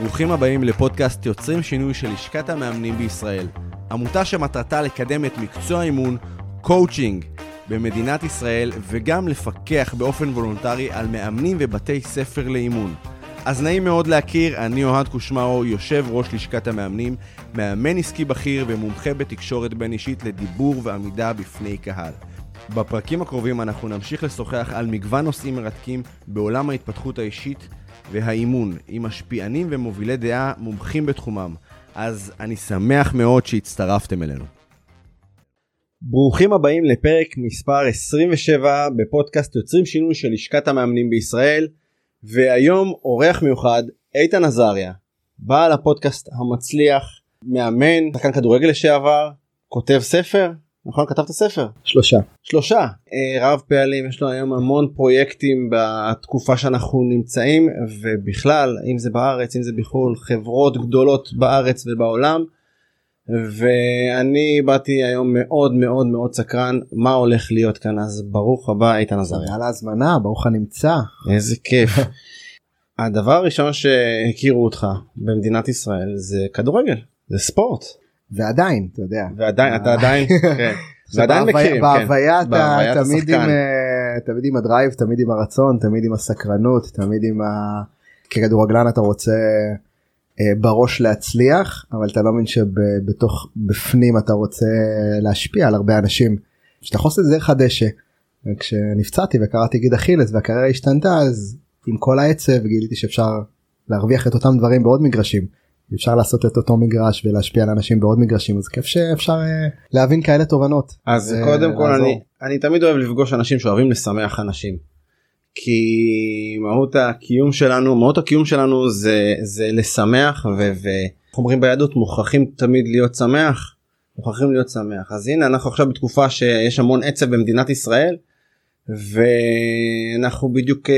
ברוכים הבאים לפודקאסט יוצרים שינוי של לשכת המאמנים בישראל. עמותה שמטרתה לקדם את מקצוע האימון, קואוצ'ינג, במדינת ישראל, וגם לפקח באופן וולונטרי על מאמנים ובתי ספר לאימון. אז נעים מאוד להכיר, אני אוהד קושמרו, יושב ראש לשכת המאמנים, מאמן עסקי בכיר ומומחה בתקשורת בין אישית לדיבור ועמידה בפני קהל. בפרקים הקרובים אנחנו נמשיך לשוחח על מגוון נושאים מרתקים בעולם ההתפתחות האישית והאימון, עם משפיענים ומובילי דעה מומחים בתחומם. אז אני שמח מאוד שהצטרפתם אלינו. ברוכים הבאים לפרק מספר 27 בפודקאסט יוצרים שינוי של לשכת המאמנים בישראל, והיום אורח מיוחד, איתן עזריה, בעל הפודקאסט המצליח, מאמן, שחקן כדורגל לשעבר, כותב ספר, נכון כתבת ספר שלושה שלושה אה, רב פעלים יש לו היום המון פרויקטים בתקופה שאנחנו נמצאים ובכלל אם זה בארץ אם זה בחו"ל חברות גדולות בארץ ובעולם ואני באתי היום מאוד מאוד מאוד סקרן מה הולך להיות כאן אז ברוך הבא איתן עזריה. על ההזמנה ברוך הנמצא. איזה כיף. הדבר הראשון שהכירו אותך במדינת ישראל זה כדורגל זה ספורט. ועדיין אתה יודע ועדיין אתה עדיין כן. ועדיין מכירים בהוויה אתה תמיד עם אה, תמיד עם הדרייב תמיד עם הרצון תמיד עם הסקרנות תמיד עם ה... ככדורגלן אתה רוצה אה, בראש להצליח אבל אתה לא מבין שבתוך בפנים אתה רוצה להשפיע על הרבה אנשים. שאתה יכול לעשות את זה דרך הדשא. כשנפצעתי וקראתי גיד אכילס והקריירה השתנתה אז עם כל העצב גיליתי שאפשר להרוויח את אותם דברים בעוד מגרשים. אפשר לעשות את אותו מגרש ולהשפיע על אנשים בעוד מגרשים אז כיף שאפשר uh, להבין כאלה תובנות. אז uh, קודם כל אני, אני תמיד אוהב לפגוש אנשים שאוהבים לשמח אנשים. כי מהות הקיום שלנו מהות הקיום שלנו זה זה לשמח ואיך אומרים ביהדות מוכרחים תמיד להיות שמח מוכרחים להיות שמח אז הנה אנחנו עכשיו בתקופה שיש המון עצב במדינת ישראל ואנחנו בדיוק uh,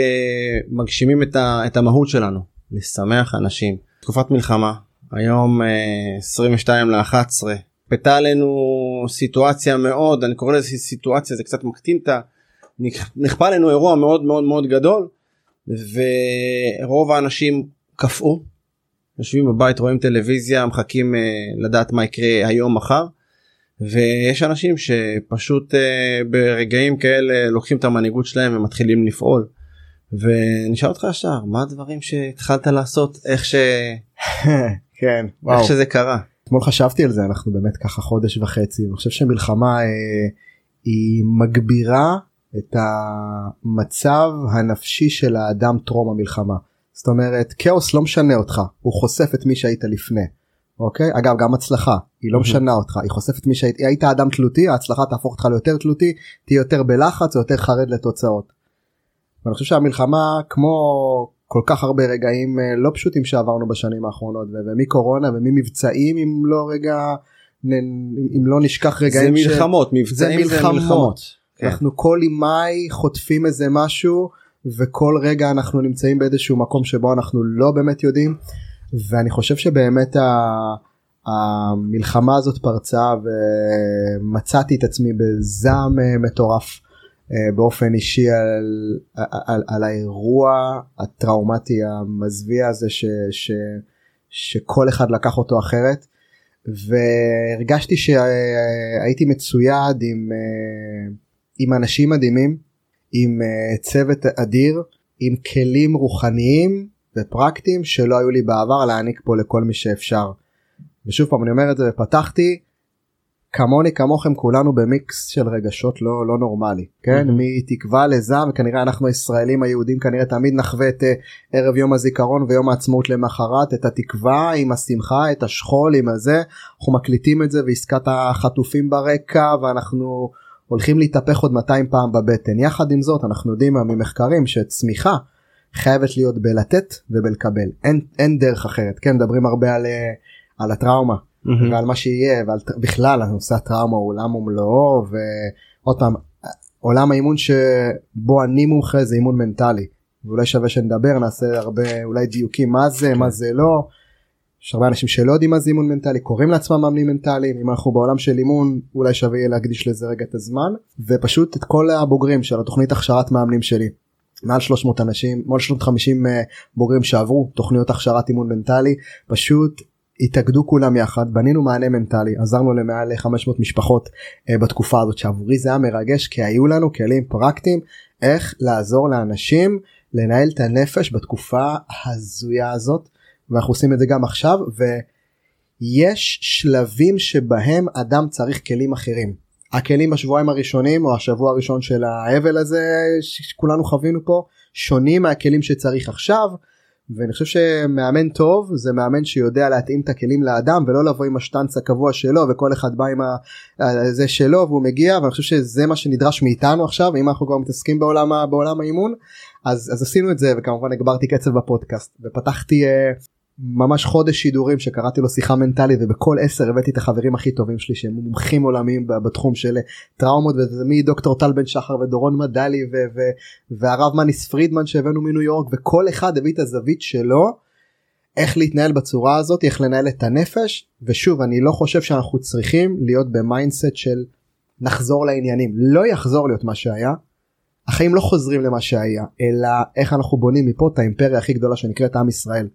מגשימים את, ה, את המהות שלנו לשמח אנשים. תקופת מלחמה היום 22 ל-11 פתה עלינו סיטואציה מאוד אני קורא לזה סיטואציה זה קצת מקטין את ה... נכפה עלינו אירוע מאוד מאוד מאוד גדול ורוב האנשים קפאו יושבים בבית רואים טלוויזיה מחכים uh, לדעת מה יקרה היום מחר ויש אנשים שפשוט uh, ברגעים כאלה לוקחים את המנהיגות שלהם ומתחילים לפעול. ונשאל אותך ישר מה הדברים שהתחלת לעשות איך ש... כן וואו. איך שזה קרה. אתמול חשבתי על זה אנחנו באמת ככה חודש וחצי אני חושב שמלחמה אה, היא מגבירה את המצב הנפשי של האדם טרום המלחמה. זאת אומרת כאוס לא משנה אותך הוא חושף את מי שהיית לפני. אוקיי אגב גם הצלחה היא לא משנה אותך היא חושפת מי שהיית היית אדם תלותי ההצלחה תהפוך אותך ליותר תלותי תהיה יותר בלחץ או יותר חרד לתוצאות. ואני חושב שהמלחמה כמו כל כך הרבה רגעים אה, לא פשוטים שעברנו בשנים האחרונות ומקורונה וממבצעים אם לא רגע אם לא נשכח רגעים זה מלחמות מבצעים זה מלחמות, זה מלחמות. כן. אנחנו כל ימי חוטפים איזה משהו וכל רגע אנחנו נמצאים באיזשהו מקום שבו אנחנו לא באמת יודעים ואני חושב שבאמת ה... המלחמה הזאת פרצה ומצאתי את עצמי בזעם אה, מטורף באופן אישי על, על, על האירוע הטראומטי המזוויע הזה ש, ש, שכל אחד לקח אותו אחרת והרגשתי שהייתי מצויד עם, אה, עם אנשים מדהימים עם אה, צוות אדיר עם כלים רוחניים ופרקטיים שלא היו לי בעבר להעניק פה לכל מי שאפשר. ושוב פעם אני אומר את זה ופתחתי כמוני כמוכם כולנו במיקס של רגשות לא לא נורמלי כן? mm-hmm. מתקווה לזעם וכנראה אנחנו הישראלים היהודים כנראה תמיד נחווה את uh, ערב יום הזיכרון ויום העצמאות למחרת את התקווה עם השמחה את השכול עם הזה. אנחנו מקליטים את זה ועסקת החטופים ברקע ואנחנו הולכים להתהפך עוד 200 פעם בבטן. יחד עם זאת אנחנו יודעים ממחקרים שצמיחה חייבת להיות בלתת ובלקבל. אין אין דרך אחרת כן? מדברים הרבה על, אה, על הטראומה mm-hmm. ועל מה שיהיה ועל בכלל על נושא הטראומה הוא עולם ומלואו ועוד פעם עולם האימון שבו אני מומחה זה אימון מנטלי. ואולי שווה שנדבר נעשה הרבה אולי דיוקים מה זה מה זה לא. יש הרבה אנשים שלא יודעים מה זה אימון מנטלי קוראים לעצמם מאמנים מנטליים. אם אנחנו בעולם של אימון אולי שווה יהיה להקדיש לזה רגע את הזמן. ופשוט את כל הבוגרים של התוכנית הכשרת מאמנים שלי. מעל 300 אנשים מעל 350 uh, בוגרים שעברו תוכניות הכשרת אימון מנטלי. פשוט התאגדו כולם יחד בנינו מענה מנטלי עזרנו למעל 500 משפחות uh, בתקופה הזאת שעבורי זה היה מרגש כי היו לנו כלים פרקטיים איך לעזור לאנשים לנהל את הנפש בתקופה הזויה הזאת ואנחנו עושים את זה גם עכשיו ויש שלבים שבהם אדם צריך כלים אחרים. הכלים בשבועיים הראשונים או השבוע הראשון של האבל הזה שכולנו חווינו פה שונים מהכלים שצריך עכשיו ואני חושב שמאמן טוב זה מאמן שיודע להתאים את הכלים לאדם ולא לבוא עם השטנץ הקבוע שלו וכל אחד בא עם זה שלו והוא מגיע ואני חושב שזה מה שנדרש מאיתנו עכשיו אם אנחנו כבר מתעסקים בעולם, בעולם האימון. אז, אז עשינו את זה וכמובן הגברתי קצב בפודקאסט ופתחתי uh, ממש חודש שידורים שקראתי לו שיחה מנטלית ובכל עשר הבאתי את החברים הכי טובים שלי שהם מומחים עולמיים בתחום של טראומות וזה מדוקטור טל בן שחר ודורון מדלי ו- ו- והרב מניס פרידמן שהבאנו מניו יורק וכל אחד הביא את הזווית שלו איך להתנהל בצורה הזאת איך לנהל את הנפש ושוב אני לא חושב שאנחנו צריכים להיות ב mindset של נחזור לעניינים לא יחזור להיות מה שהיה. החיים לא חוזרים למה שהיה אלא איך אנחנו בונים מפה את האימפריה הכי גדולה שנקראת עם ישראל.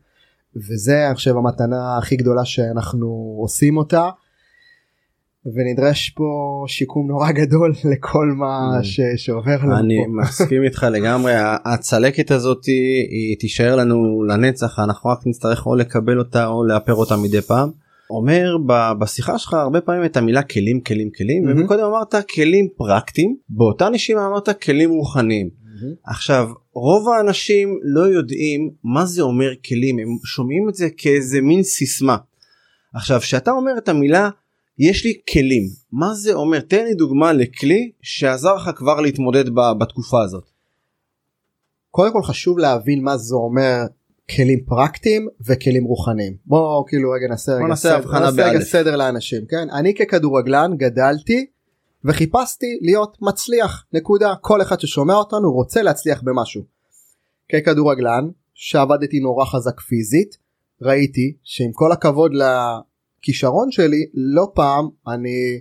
וזה אני חושב המתנה הכי גדולה שאנחנו עושים אותה. ונדרש פה שיקום נורא גדול לכל מה mm. ש... שעובר לנו אני פה. מסכים איתך לגמרי הצלקת הזאת היא תישאר לנו לנצח אנחנו רק נצטרך או לקבל אותה או לאפר אותה מדי פעם. אומר בשיחה שלך הרבה פעמים את המילה כלים כלים כלים mm-hmm. וקודם אמרת כלים פרקטיים באותה נשימה אמרת כלים רוחניים. Mm-hmm. עכשיו רוב האנשים לא יודעים מה זה אומר כלים הם שומעים את זה כאיזה מין סיסמה. עכשיו שאתה אומר את המילה יש לי כלים מה זה אומר תן לי דוגמה לכלי שעזר לך כבר להתמודד בתקופה הזאת. קודם כל חשוב להבין מה זה אומר כלים פרקטיים וכלים רוחניים בוא כאילו רגע נעשה רגע נעשה סדר, רגע סדר לאנשים כן אני ככדורגלן גדלתי וחיפשתי להיות מצליח נקודה. כל אחד ששומע אותנו רוצה להצליח במשהו. ככדורגלן שעבדתי נורא חזק פיזית ראיתי שעם כל הכבוד לכישרון שלי לא פעם אני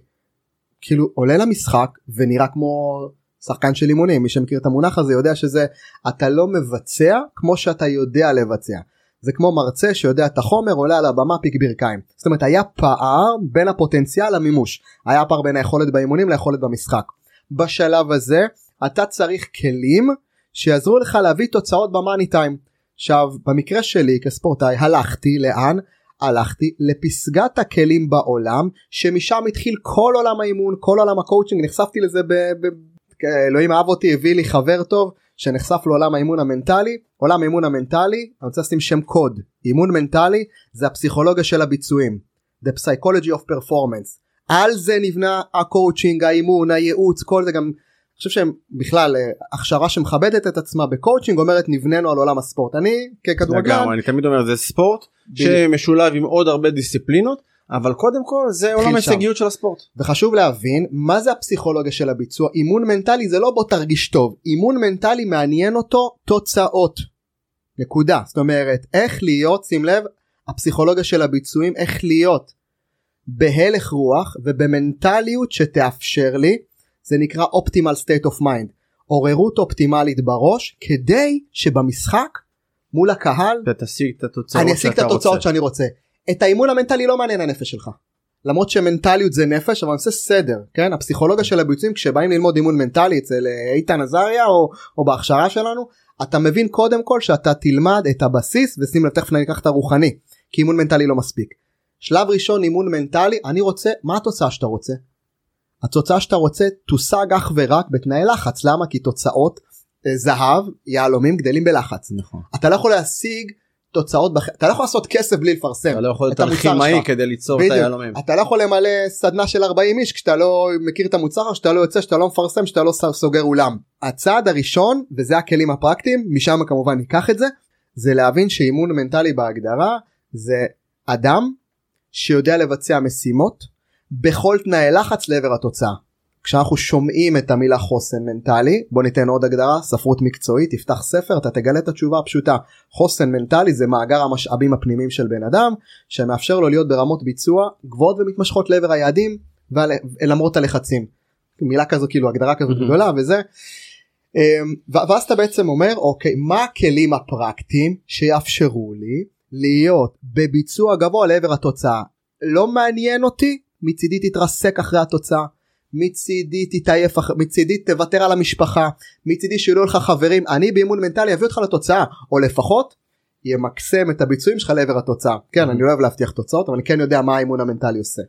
כאילו עולה למשחק ונראה כמו שחקן של אימונים. מי שמכיר את המונח הזה יודע שזה אתה לא מבצע כמו שאתה יודע לבצע זה כמו מרצה שיודע את החומר עולה על הבמה פיק ברכיים. זאת אומרת היה פער בין הפוטנציאל למימוש. היה פער בין היכולת באימונים ליכולת במשחק. בשלב הזה אתה צריך כלים שיעזרו לך להביא תוצאות ב money time. עכשיו במקרה שלי כספורטאי הלכתי לאן? הלכתי לפסגת הכלים בעולם שמשם התחיל כל עולם האימון כל עולם הקואוצ'ינג נחשפתי לזה ב... ב... אלוהים אהב אותי הביא לי חבר טוב שנחשף לעולם האימון המנטלי עולם האימון המנטלי אני רוצה לשים שם קוד אימון מנטלי זה הפסיכולוגיה של הביצועים the psychology of performance. על זה נבנה הקואוצ'ינג האימון הייעוץ כל זה גם אני חושב שהם בכלל אה, הכשרה שמכבדת את עצמה בקואוצ'ינג אומרת נבנינו על עולם הספורט. אני ככדורגלן אני תמיד אומר זה ספורט שמשולב עם עוד הרבה דיסציפלינות אבל קודם כל זה עולם ההישגיות של הספורט. וחשוב להבין מה זה הפסיכולוגיה של הביצוע. אימון מנטלי זה לא בוא תרגיש טוב. אימון מנטלי מעניין אותו תוצאות. נקודה. זאת אומרת איך להיות שים לב הפסיכולוגיה של הביצועים איך להיות בהלך רוח ובמנטליות שתאפשר לי זה נקרא optimal state of mind. עוררות אופטימלית בראש כדי שבמשחק מול הקהל תשיג את התוצאות אני אשיג את התוצאות שאני רוצה את האימון המנטלי לא מעניין הנפש שלך. למרות שמנטליות זה נפש אבל אני עושה סדר כן הפסיכולוגיה של הביצועים כשבאים ללמוד אימון מנטלי אצל אה, איתן עזריה או, או בהכשרה שלנו אתה מבין קודם כל שאתה תלמד את הבסיס ושים לב תכף אני אקח את הרוחני כי אימון מנטלי לא מספיק. שלב ראשון אימון מנטלי אני רוצה מה התוצאה שאתה רוצה. התוצאה שאתה רוצה תושג אך ורק בתנאי לחץ למה כי תוצאות אה, זהב יהלומים גדלים בלחץ נכון אתה לא יכול להשיג תוצאות בח... אתה לא יכול לעשות כסף בלי לפרסם אתה לא יכול להיות אלכימאי כדי ליצור בדיוק. את היהלומים אתה לא יכול למלא סדנה של 40 איש כשאתה לא מכיר את המוצר שאתה לא יוצא שאתה לא מפרסם שאתה לא סוגר אולם הצעד הראשון וזה הכלים הפרקטיים משם כמובן ניקח את זה זה להבין שאימון מנטלי בהגדרה זה אדם שיודע לבצע משימות בכל תנאי לחץ לעבר התוצאה. כשאנחנו שומעים את המילה חוסן מנטלי בוא ניתן עוד הגדרה ספרות מקצועית תפתח ספר אתה תגלה את התשובה הפשוטה חוסן מנטלי זה מאגר המשאבים הפנימיים של בן אדם שמאפשר לו להיות ברמות ביצוע גבוהות ומתמשכות לעבר היעדים ולמרות הלחצים. מילה כזו כאילו הגדרה כזאת mm-hmm. גדולה וזה אמ, ואז אתה בעצם אומר אוקיי מה הכלים הפרקטיים שיאפשרו לי להיות בביצוע גבוה לעבר התוצאה לא מעניין אותי מצידי תתרסק אחרי התוצאה מצידי תתעייף מצידי תוותר על המשפחה מצידי שיהיו לך חברים אני באימון מנטלי אביא אותך לתוצאה או לפחות ימקסם את הביצועים שלך לעבר התוצאה. כן אני לא אוהב להבטיח תוצאות אבל אני כן יודע מה האימון המנטלי עושה.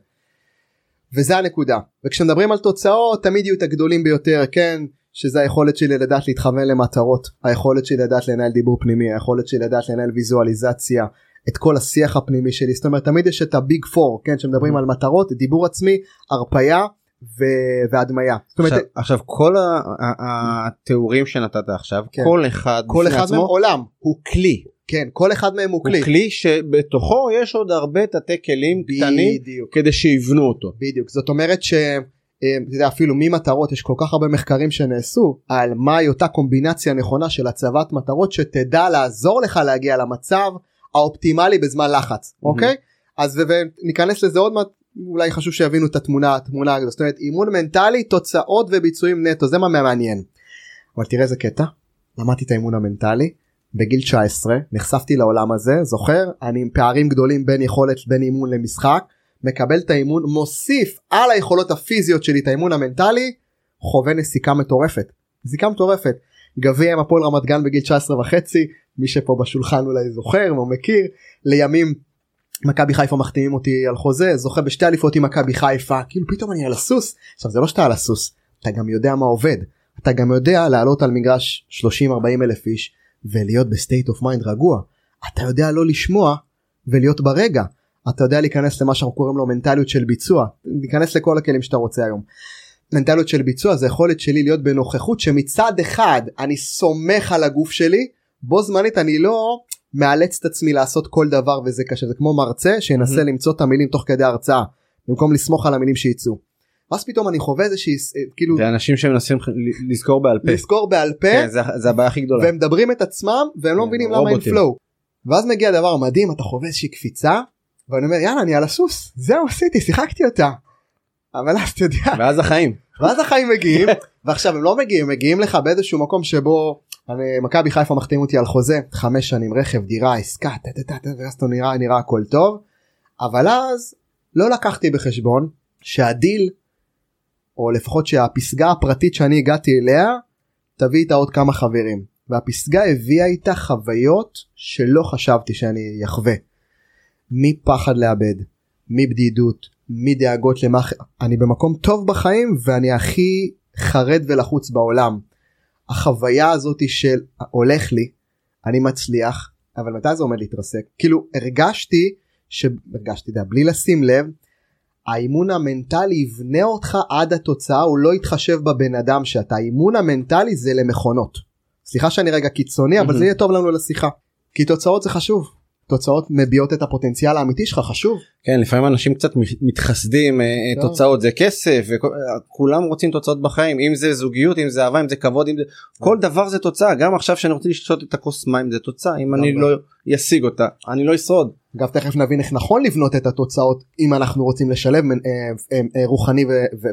וזה הנקודה. וכשמדברים על תוצאות תמיד יהיו את הגדולים ביותר כן? שזה היכולת שלי לדעת להתכוון למטרות היכולת שלי לדעת לנהל דיבור פנימי היכולת שלי לדעת לנהל ויזואליזציה את כל השיח הפנימי שלי. זאת אומרת תמיד יש את הביג פור כן? שמדברים על מטרות דיבור עצמי הרפייה ו- והדמיה. זאת אומרת עכשיו, עכשיו כל ה- ה- התיאורים שנתת עכשיו כן. כל אחד כל אחד עצמו מהם עולם הוא כלי כן כל אחד מהם הוא הוא כלי. כלי שבתוכו יש עוד הרבה תתי כלים קטנים בדיוק. כדי שיבנו אותו. בדיוק זאת אומרת ש... אה, אתה יודע, אפילו ממטרות יש כל כך הרבה מחקרים שנעשו על מהי אותה קומבינציה נכונה של הצבת מטרות שתדע לעזור לך להגיע למצב האופטימלי בזמן לחץ אוקיי אז וניכנס לזה עוד מעט אולי חשוב שיבינו את התמונה התמונה הזאת. זאת אומרת אימון מנטלי תוצאות וביצועים נטו זה מה מעניין. אבל תראה איזה קטע. למדתי את האימון המנטלי בגיל 19 נחשפתי לעולם הזה זוכר? אני עם פערים גדולים בין יכולת בין אימון למשחק מקבל את האימון מוסיף על היכולות הפיזיות שלי את האימון המנטלי חווה נסיקה מטורפת. נסיקה מטורפת. גביע עם הפועל רמת גן בגיל 19 וחצי מי שפה בשולחן אולי זוכר או מכיר לימים מכבי חיפה מחתימים אותי על חוזה זוכה בשתי אליפות עם מכבי חיפה כאילו פתאום אני על הסוס. עכשיו זה לא שאתה על הסוס אתה גם יודע מה עובד. אתה גם יודע לעלות על מגרש 30 40 אלף איש ולהיות ב state of mind רגוע. אתה יודע לא לשמוע ולהיות ברגע. אתה יודע להיכנס למה שאנחנו קוראים לו מנטליות של ביצוע. להיכנס לכל הכלים שאתה רוצה היום. מנטליות של ביצוע זה יכולת שלי להיות בנוכחות שמצד אחד אני סומך על הגוף שלי בו זמנית אני לא מאלץ את עצמי לעשות כל דבר וזה קשה זה כמו מרצה שינסה Mhm. למצוא את המילים תוך כדי הרצאה במקום לסמוך על המילים שיצאו. ואז פתאום אני חווה איזה שהיא כאילו זה אנשים שמנסים לזכור בעל פה. לזכור בעל פה כן, זה- זה הבעיה הכי גדולה. והם מדברים את עצמם והם לא כן, מבינים למה אין. פלואו. ואז מגיע דבר מדהים אתה חווה איזושהי קפיצה ואני אומר יאללה אני על הסוס זהו עשיתי שיחקתי אותה. אבל אז אתה יודע ואז החיים. ואז החיים מגיעים ועכשיו הם לא מגיעים מגיעים לך באיזשהו מקום שבו מכבי חיפה מחתים אותי על חוזה חמש שנים רכב דירה עסקה ואז אתה נראה נראה הכל טוב אבל אז לא לקחתי בחשבון שהדיל או לפחות שהפסגה הפרטית שאני הגעתי אליה תביא איתה עוד כמה חברים והפסגה הביאה איתה חוויות שלא חשבתי שאני אחווה. מפחד לאבד, מבדידות, מדאגות למה אני במקום טוב בחיים ואני הכי חרד ולחוץ בעולם. החוויה הזאת של הולך לי, אני מצליח, אבל מתי זה עומד להתרסק? כאילו הרגשתי, שהרגשתי, יודע, בלי לשים לב, האימון המנטלי יבנה אותך עד התוצאה, הוא לא יתחשב בבן אדם שאתה. האימון המנטלי זה למכונות. סליחה שאני רגע קיצוני, אבל. זה יהיה טוב לנו לשיחה. כי תוצאות זה חשוב. תוצאות מביעות את הפוטנציאל האמיתי שלך, חשוב. כן לפעמים אנשים קצת מתחסדים אה, אה, טוב. תוצאות זה כסף וכולם רוצים תוצאות בחיים אם זה זוגיות אם זה אהבה אם זה כבוד אם זה כל דבר זה תוצאה גם עכשיו שאני רוצה לשתות את הכוס מים זה תוצאה אם אני. לא אשיג אותה אני לא אשרוד. אגב תכף נבין איך נכון לבנות את התוצאות אם אנחנו רוצים לשלב אה, רוחני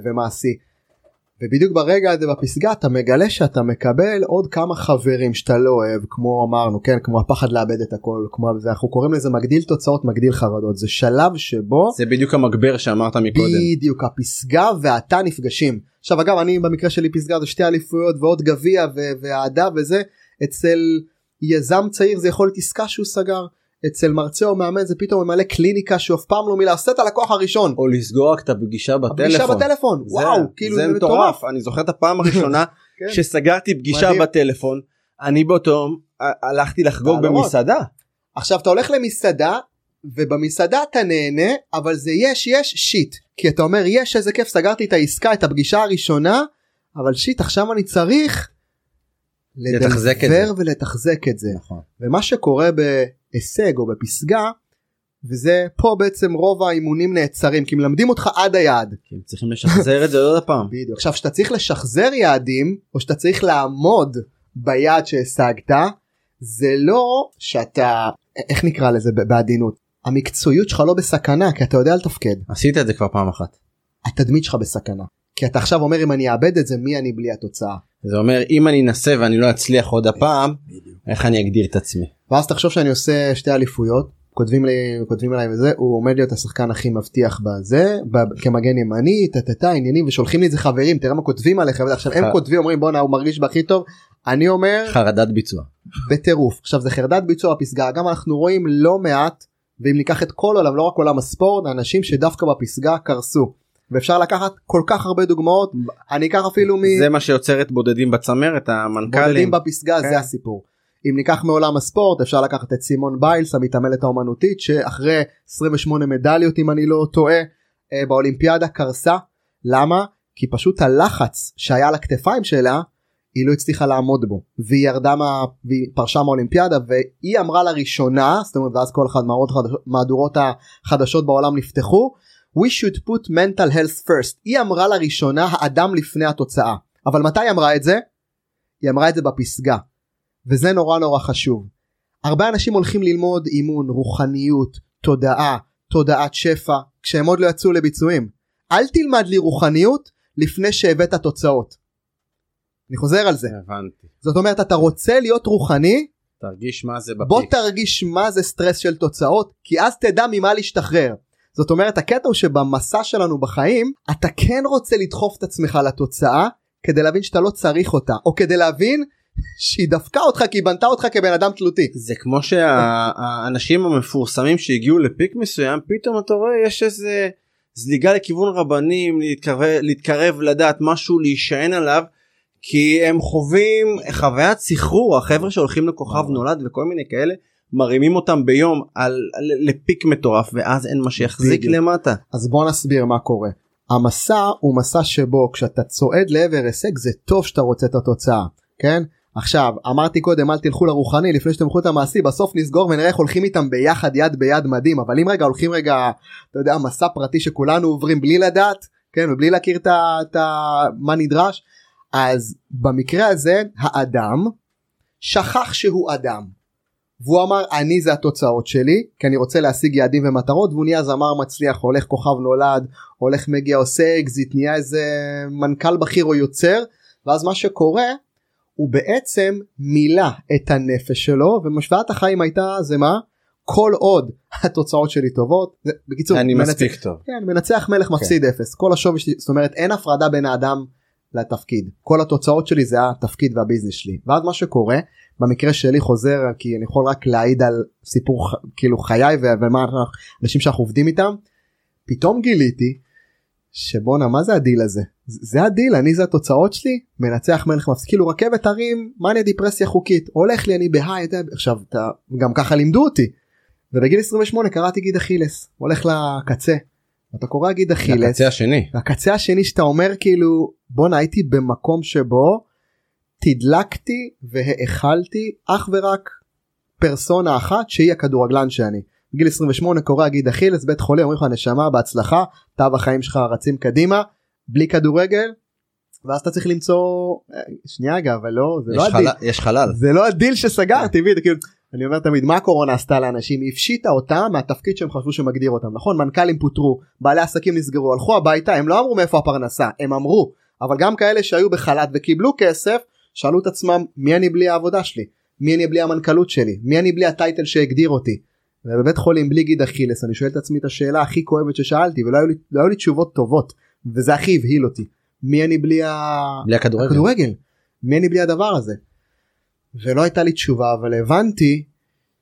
ומעשי. ובדיוק ברגע הזה בפסגה אתה מגלה שאתה מקבל עוד כמה חברים שאתה לא אוהב כמו אמרנו כן כמו הפחד לאבד את הכל כמו זה אנחנו קוראים לזה מגדיל תוצאות מגדיל חרדות. זה שלב שבו זה בדיוק המגבר שאמרת מקודם. בדיוק הפסגה ואתה נפגשים. עכשיו אגב אני במקרה שלי פסגה זה שתי אליפויות ועוד גביע ואהדה וזה אצל יזם צעיר זה יכול להיות עסקה שהוא סגר אצל מרצה או מאמן זה פתאום ממלא קליניקה שהוא אף פעם לא מילא עושה את הלקוח הראשון. או לסגור רק את הפגישה הפגישה בטלפון. בטלפון זה- וואו כאילו זה מטורף אני זוכר את הפעם הראשונה כן. שסגרתי פגישה מדהים. בטלפון אני באותו יום הלכתי לחגוג. במסעדה. עכשיו אתה הולך למסעדה ובמסעדה אתה נהנה אבל זה יש יש שיט כי אתה אומר יש איזה כיף סגרתי את העסקה את הפגישה הראשונה אבל שיט עכשיו אני צריך לדלבר ולתחזק את זה. נכון. ומה שקורה בהישג או בפסגה וזה פה בעצם רוב האימונים נעצרים כי מלמדים אותך עד היעד. כי הם צריכים לשחזר את זה עוד פעם. בדיוק. עכשיו שאתה צריך לשחזר יעדים או שאתה צריך לעמוד ביעד שהשגת זה לא שאתה איך נקרא לזה בעדינות? המקצועיות שלך לא בסכנה כי אתה יודע לתפקד. עשית את זה כבר פעם אחת. התדמית שלך בסכנה כי אתה עכשיו אומר אם אני אאבד את זה מי אני בלי התוצאה. זה אומר אם אני אנסה ואני לא אצליח עוד הפעם איך אני אגדיר את עצמי. ואז תחשוב שאני עושה שתי אליפויות כותבים לי כותבים אליי וזה הוא עומד להיות השחקן הכי מבטיח בזה כמגן ימני טה עניינים ושולחים לי את זה חברים תראה מה כותבים עליך. עכשיו הם כותבים אומרים בואנה הוא מרגיש בהכי טוב אני אומר חרדת ביצוע. בטירוף עכשיו זה חרדת ביצוע הפסגה גם אנחנו רואים לא מעט ואם ניקח את כל עולם לא רק עולם הספורט אנשים שדווקא בפסגה קרסו ואפשר לקחת כל כך הרבה דוגמאות אני אקח אפילו מ... זה מה שיוצר את בודדים בצמרת בודדים המנכ"לים. בפסגה כן. זה הסיפור. אם ניקח מעולם הספורט אפשר לקחת את סימון ביילס המתעמלת האומנותית שאחרי 28 מדליות אם אני לא טועה אה, באולימפיאדה קרסה. למה? כי פשוט הלחץ שהיה על הכתפיים שלה היא לא הצליחה לעמוד בו והיא ירדה מה... והיא פרשה מהאולימפיאדה והיא אמרה לראשונה זאת אומרת ואז כל אחד מהדורות החדשות בעולם נפתחו we should put mental health first היא אמרה לראשונה האדם לפני התוצאה אבל מתי היא אמרה את זה? היא אמרה את זה בפסגה וזה נורא נורא חשוב. הרבה אנשים הולכים ללמוד אימון, רוחניות, תודעה, תודעת שפע, כשהם עוד לא יצאו לביצועים. אל תלמד לי רוחניות לפני שהבאת תוצאות. אני חוזר על זה. הבנתי. זאת אומרת אתה רוצה להיות רוחני תרגיש מה זה בפיק. בוא תרגיש מה זה סטרס של תוצאות כי אז תדע ממה להשתחרר. זאת אומרת הקטע הוא שבמסע שלנו בחיים אתה כן רוצה לדחוף את עצמך לתוצאה כדי להבין שאתה לא צריך אותה או כדי להבין שהיא דפקה אותך כי היא בנתה אותך כבן אדם תלותי. זה כמו שהאנשים המפורסמים שהגיעו לפיק מסוים פתאום אתה רואה יש איזה זליגה לכיוון רבנים להתקרב, להתקרב לדעת משהו להישען עליו כי הם חווים חוויית סחרור החבר'ה שהולכים לכוכב נולד וכל מיני כאלה מרימים אותם ביום על, על לפיק מטורף ואז אין מה שיחזיק בדיוק. למטה. אז בוא נסביר מה קורה. המסע הוא מסע שבו כשאתה צועד לעבר הישג זה טוב שאתה רוצה את התוצאה כן עכשיו אמרתי קודם אל תלכו לרוחני לפני שאתם תלכו את המעשי בסוף נסגור ונראה איך הולכים איתם ביחד יד ביד מדהים אבל אם רגע הולכים רגע אתה יודע מסע פרטי שכולנו עוברים בלי לדעת כן ובלי להכיר את ה- מה נדרש אז במקרה הזה האדם שכח שהוא אדם והוא אמר אני זה התוצאות שלי כי אני רוצה להשיג יעדים ומטרות. והוא נהיה זמר מצליח הולך כוכב נולד הולך מגיע עושה אקזיט נהיה איזה מנכ"ל בכיר או יוצר ואז מה שקורה הוא בעצם מילא את הנפש שלו ומשוואת החיים הייתה זה מה? כל עוד התוצאות שלי טובות. בקיצור אני מנצח- מספיק טוב. כן, מנצח מלך מפסיד אפס. כל השווי שלי זאת אומרת אין הפרדה בין האדם לתפקיד. כל התוצאות שלי זה התפקיד וה business שלי. ואז מה שקורה במקרה שלי חוזר כי אני יכול רק להעיד על סיפור כאילו חיי ומה אנשים שאנחנו עובדים איתם פתאום גיליתי שבואנה מה זה הדיל הזה? זה הדיל אני זה התוצאות שלי מנצח מלך מפסיד. כאילו רכבת הרים מניה דיפרסיה חוקית? הולך לי אני ב high עכשיו אתה גם ככה לימדו אותי. ובגיל 28 קראתי גיד אכילס הולך לקצה. אתה קורא גיד אכילס. הקצה השני. והקצה השני שאתה אומר כאילו בואנה הייתי במקום שבו תדלקתי והאכלתי אך ורק פרסונה אחת שהיא הכדורגלן שאני. בגיל 28 קורא גיד אכילס בית חולים אומרים לך נשמה בהצלחה תו החיים שלך רצים קדימה בלי כדורגל. ואז אתה צריך למצוא אה, שנייה רגע אבל לא זה לא הדיל. יש חלל. זה לא הדיל שסגרתי בדיוק כאילו אני אומר תמיד מה הקורונה עשתה לאנשים? היא הפשיטה אותם מהתפקיד שהם חשבו שמגדיר אותם. נכון מנכ"לים פוטרו בעלי עסקים נסגרו הלכו הביתה הם לא אמרו מאיפה הפרנסה הם אמרו. אבל גם כאלה שהיו בחל"ת וקיבלו כסף שאלו את עצמם מי אני בלי העבודה שלי מי אני בלי המנכ"לות שלי מי אני בלי ה title שהגדיר אותי. ובבית חולים בלי גיד אכילס אני שואל את עצמי את השאלה הכי כואבת ששאלתי ולא היו לי, לא היו לי תשובות טובות וזה הכי הבהיל אותי מי אני בלי ה... בלי הכדורגל. הכדורגל. מי אני בלי הדבר הזה? ולא הייתה לי תשובה אבל הבנתי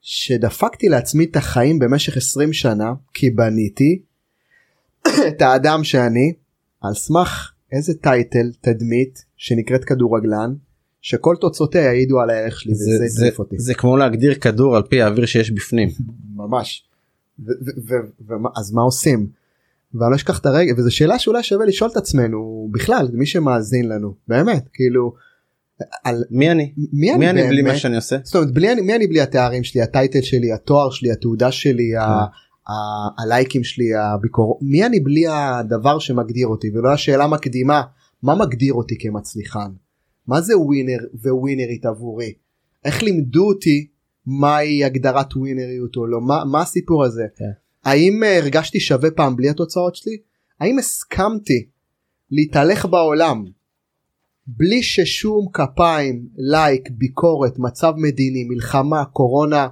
שדפקתי לעצמי את החיים במשך 20 שנה כי בניתי את האדם שאני על סמך איזה טייטל תדמית שנקראת כדורגלן שכל תוצאותיה יעידו על הערך שלי זה- וזה זה- הטריף אותי זה כמו להגדיר כדור על פי האוויר שיש בפנים. ממש. ו- ו- ו- ומה- אז מה עושים? ואני לא אשכח את הרגע וזו שאלה שאולי שווה לשאול את עצמנו בכלל מי שמאזין לנו באמת כאילו על מי אני? מי אני מי אני בלי באמת? מה שאני עושה? זאת אומרת בלי אני מי אני בלי התארים שלי הטייטל שלי התואר שלי התעודה שלי ה- כן. ה- הלייקים שלי הביקורות מי אני בלי הדבר שמגדיר אותי ולא השאלה מקדימה מה מגדיר אותי כמצליחן מה זה ווינר וווינרית עבורי? איך לימדו אותי מהי הגדרת ווינריות או לא? מה, מה הסיפור הזה? כן. האם אה, הרגשתי שווה פעם בלי התוצאות שלי? האם הסכמתי להתהלך בעולם בלי ששום כפיים, לייק, ביקורת, מצב מדיני, מלחמה, קורונה,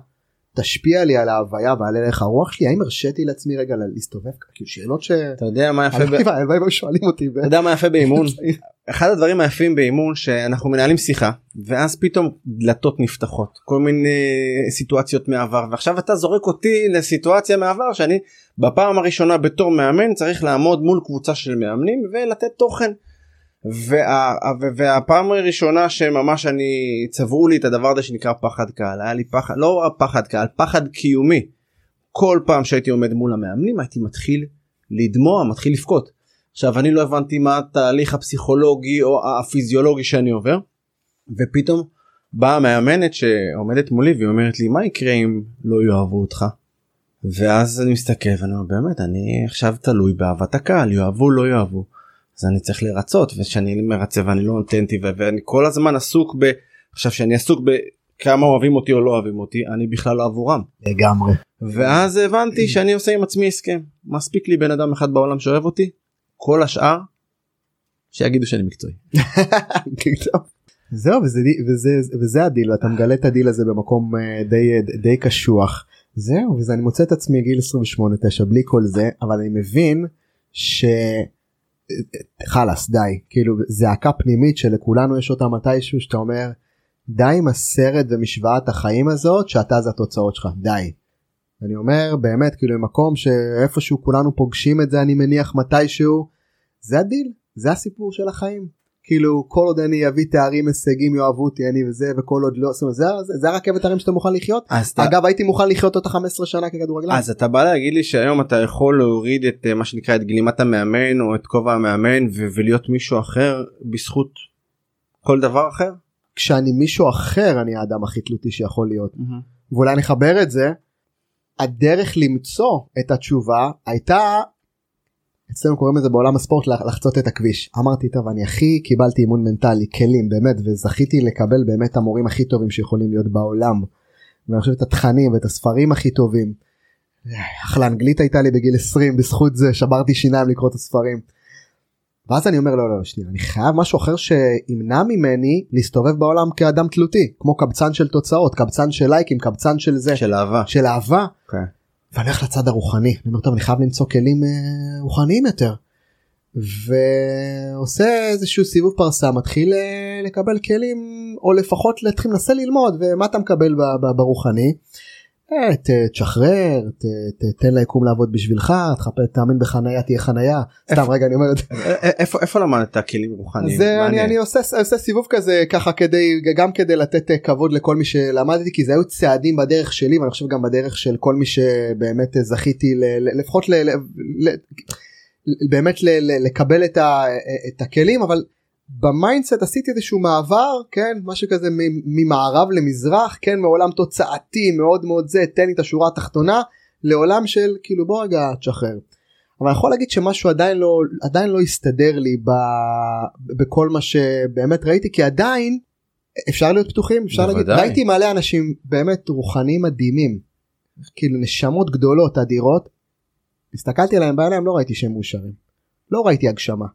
תשפיע לי על ההוויה ועל הלך הרוח שלי? האם הרשיתי לעצמי רגע להסתובב? כאילו שאלות ש... אתה יודע מה יפה ב- הלוואי שואלים אותי. אתה יודע מה יפה באימון אחד הדברים היפים באימון שאנחנו מנהלים שיחה ואז פתאום דלתות נפתחות כל מיני סיטואציות מעבר ועכשיו אתה זורק אותי לסיטואציה מעבר שאני בפעם הראשונה בתור מאמן צריך לעמוד מול קבוצה של מאמנים ולתת תוכן. וה, והפעם הראשונה שממש אני צבעו לי את הדבר הזה שנקרא פחד קהל היה לי פחד לא פחד קהל פחד קיומי כל פעם שהייתי עומד מול המאמנים הייתי מתחיל לדמוע מתחיל לבכות. עכשיו אני לא הבנתי מה התהליך הפסיכולוגי או הפיזיולוגי שאני עובר ופתאום באה המאמנת שעומדת מולי והיא אומרת לי מה יקרה אם לא יאהבו אותך. ואז אני מסתכל ואני אומר באמת אני עכשיו תלוי באהבת הקהל יאהבו לא יאהבו. אז אני צריך לרצות וכשאני מרצה ואני לא נותנתי ואני כל הזמן עסוק ב... עכשיו שאני עסוק בכמה אוהבים אותי או לא אוהבים אותי אני בכלל לא עבורם. לגמרי. ואז הבנתי שאני עושה עם עצמי הסכם מספיק לי בן אדם אחד בעולם שאוהב אותי כל השאר שיגידו שאני מקצועי. זהו וזה, וזה, וזה הדיל ואתה מגלה את הדיל הזה במקום אה, די, די קשוח זהו וזה אני מוצא את עצמי גיל 28-9 בלי כל זה אבל אני מבין ש... חלאס די כאילו זעקה פנימית שלכולנו יש אותה מתישהו שאתה אומר די עם הסרט ומשוואת החיים הזאת שאתה זה התוצאות שלך די. אני אומר באמת כאילו במקום שאיפשהו כולנו פוגשים את זה אני מניח מתישהו זה הדיל זה הסיפור של החיים. כאילו כל עוד אני אביא תארים הישגים יאהבו אותי אני וזה וכל עוד לא זאת אומרת, זה, זה, זה הרכבת הרים שאתה מוכן לחיות. אגב הייתי מוכן לחיות אותה 15 שנה ככדורגלן. אז אתה בא להגיד לי שהיום אתה יכול להוריד את אה, מה שנקרא את גלימת המאמן או את כובע המאמן ו- ולהיות מישהו אחר בזכות כל דבר אחר? כשאני מישהו אחר אני האדם הכי תלותי שיכול להיות. ואולי נחבר את זה הדרך למצוא את התשובה הייתה אצלנו קוראים לזה בעולם הספורט לחצות את הכביש אמרתי טוב אני הכי קיבלתי אימון מנטלי כלים באמת וזכיתי לקבל באמת המורים הכי טובים שיכולים להיות בעולם. ואני חושב את התכנים ואת הספרים הכי טובים. אחלה אנגלית הייתה לי בגיל 20 בזכות זה שברתי שיניים לקרוא את הספרים. ואז אני אומר לא לא שנייה אני חייב משהו אחר שימנע ממני להסתובב בעולם כאדם תלותי כמו קבצן של תוצאות קבצן של לייקים קבצן של זה של אהבה של אהבה. Okay. כן. ואני הולך לצד הרוחני אני אומר טוב אני חייב למצוא כלים אה, רוחניים יותר. ועושה איזשהו סיבוב פרסה מתחיל אה, לקבל כלים או לפחות להתחיל לנסה ללמוד ומה אתה מקבל ברוחני. אה, תשחרר תן ליקום לעבוד בשבילך תחפש תאמין בחנייה תהיה חנייה סתם רגע אני אומר את זה. איפה איפה למדת כלים רוחניים? אני אני עושה עושה סיבוב כזה ככה כדי גם כדי לתת כבוד לכל מי שלמדתי כי זה היו צעדים בדרך שלי ואני חושב גם בדרך של כל מי שבאמת זכיתי לפחות באמת לקבל את הכלים אבל. ב mindset עשיתי איזשהו מעבר כן משהו כזה ממערב למזרח כן מעולם תוצאתי מאוד מאוד זה תן לי את השורה התחתונה לעולם של כאילו בוא רגע תשחרר. אבל אני יכול להגיד שמשהו עדיין לא עדיין לא הסתדר לי ב, בכל מה שבאמת ראיתי כי עדיין אפשר להיות פתוחים אפשר בוודאי. להגיד ראיתי מלא אנשים באמת רוחניים מדהימים כאילו נשמות גדולות אדירות הסתכלתי עליהם בעיניים לא ראיתי שהם מאושרים לא ראיתי הגשמה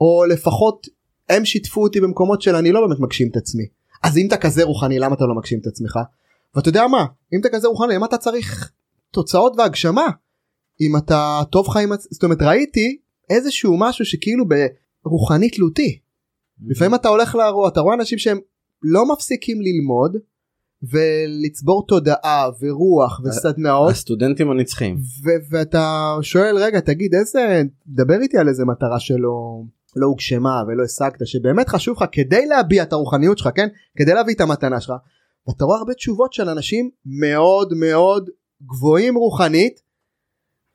או לפחות הם שיתפו אותי במקומות של אני לא באמת מגשים את עצמי. אז אם אתה כזה רוחני למה אתה לא מגשים את עצמך? ואתה יודע מה? אם אתה כזה רוחני למה אתה צריך תוצאות והגשמה? אם אתה טוב חיים זאת אומרת ראיתי איזשהו משהו שכאילו ברוחני תלותי. לפעמים אתה הולך לאירוע אתה רואה אנשים שהם לא מפסיקים ללמוד ולצבור תודעה ורוח וסדנאות. הסטודנטים הנצחיים ואתה שואל רגע תגיד איזה דבר איתי על איזה מטרה שלו לא הוגשמה ולא השגת שבאמת חשוב לך כדי להביע את הרוחניות שלך כן כדי להביא את המתנה שלך ואתה רואה הרבה תשובות של אנשים מאוד מאוד גבוהים רוחנית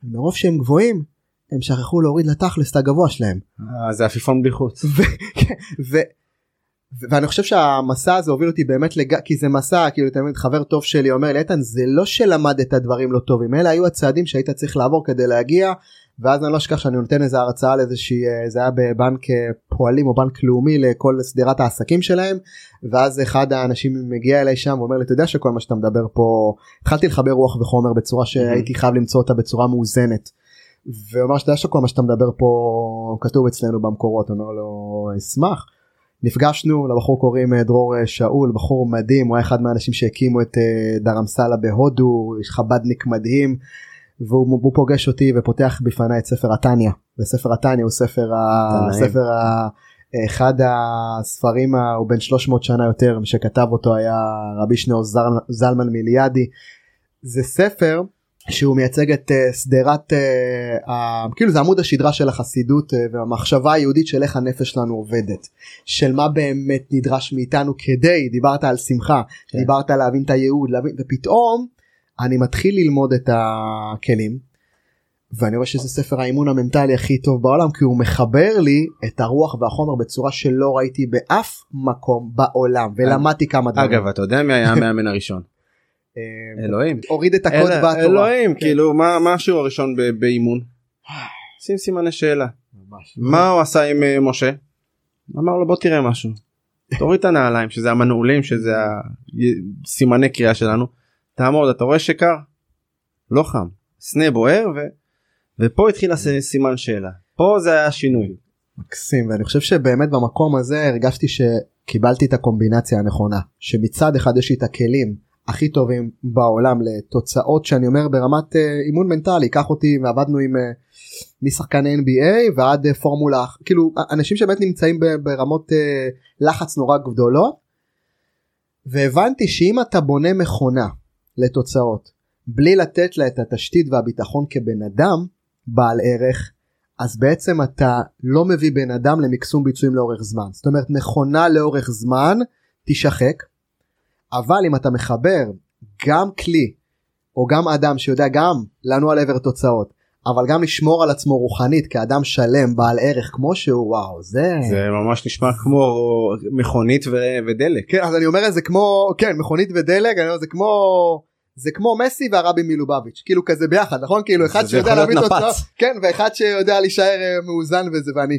מרוב שהם גבוהים הם שכחו להוריד לתכלס את הגבוה שלהם. אה, זה עפיפון בלי חוץ. כן, ואני חושב שהמסע הזה הוביל אותי באמת לג... כי זה מסע כאילו תמיד חבר טוב שלי אומר לי איתן זה לא שלמדת דברים לא טובים אלה היו הצעדים שהיית צריך לעבור כדי להגיע ואז אני לא אשכח שאני נותן איזה הרצאה לאיזושהי אה, זה היה בבנק אה, פועלים או בנק לאומי לכל שדרת העסקים שלהם ואז אחד האנשים מגיע אליי שם ואומר לי אתה יודע שכל מה שאתה מדבר פה התחלתי לחבר רוח וחומר בצורה שהייתי חייב למצוא אותה בצורה מאוזנת. והוא אמר שאתה יודע שכל מה שאתה מדבר פה כתוב אצלנו במקורות, אני אומר לו אשמח. נפגשנו לבחור קוראים אה, דרור שאול בחור מדהים הוא היה אחד מהאנשים שהקימו את דרמסלה בהודו חבדניק מדהים והוא פוגש אותי ופותח בפניי את ספר התניא וספר התניא הוא ספר, ה... ספר ה... אחד הספרים הוא בן 300 שנה יותר שכתב אותו היה רבי שניאור זלמן מיליאדי זה ספר שהוא מייצג את uh, שדרת uh, כאילו זה עמוד השדרה של החסידות uh, והמחשבה היהודית של איך הנפש שלנו עובדת של מה באמת נדרש מאיתנו כדי דיברת על שמחה כן. דיברת להבין את הייעוד להבין ופתאום אני מתחיל ללמוד את הכלים ואני רואה שזה ספר האימון המנטלי הכי טוב בעולם כי הוא מחבר לי את הרוח והחומר בצורה שלא ראיתי באף מקום בעולם ולמדתי כמה דברים. אגב אתה יודע מי היה המאמן הראשון? אה, אלוהים הוריד את הקוד בתורה אלוהים כן. כאילו מה השיעור הראשון באימון. שים סימני שאלה מה הוא עשה עם אה, משה? אמר לו בוא תראה משהו תוריד את הנעליים שזה המנעולים שזה הסימני קריאה שלנו תעמוד אתה רואה שקר? לא חם סנה בוער ו... ופה התחיל סימן שאלה פה זה היה שינוי. מקסים ואני חושב שבאמת במקום הזה הרגשתי שקיבלתי את הקומבינציה הנכונה שמצד אחד יש לי את הכלים הכי טובים בעולם לתוצאות שאני אומר ברמת uh, אימון מנטלי קח אותי ועבדנו עם uh, משחקני NBA ועד uh, פורמולה כאילו אנשים שבאמת נמצאים ברמות לחץ נורא גדולות והבנתי שאם אתה בונה מכונה לתוצאות. בלי לתת לה את התשתית והביטחון כבן אדם בעל ערך אז בעצם אתה לא מביא בן אדם למקסום ביצועים לאורך זמן. זאת אומרת מכונה לאורך זמן תשחק אבל אם אתה מחבר גם כלי או גם אדם שיודע גם לנוע לעבר תוצאות אבל גם לשמור על עצמו רוחנית כאדם שלם בעל ערך כמו שהוא וואו זה זה ממש נשמע כמו מכונית ו- ודלק. כן אז אני אומר את זה כמו כן מכונית ודלק אני אומר זה כמו זה כמו מסי והרבי מלובביץ' כאילו כזה ביחד נכון כאילו אחד שיודע להביא תוצאות כן ואחד שיודע להישאר אה, מאוזן וזה ואני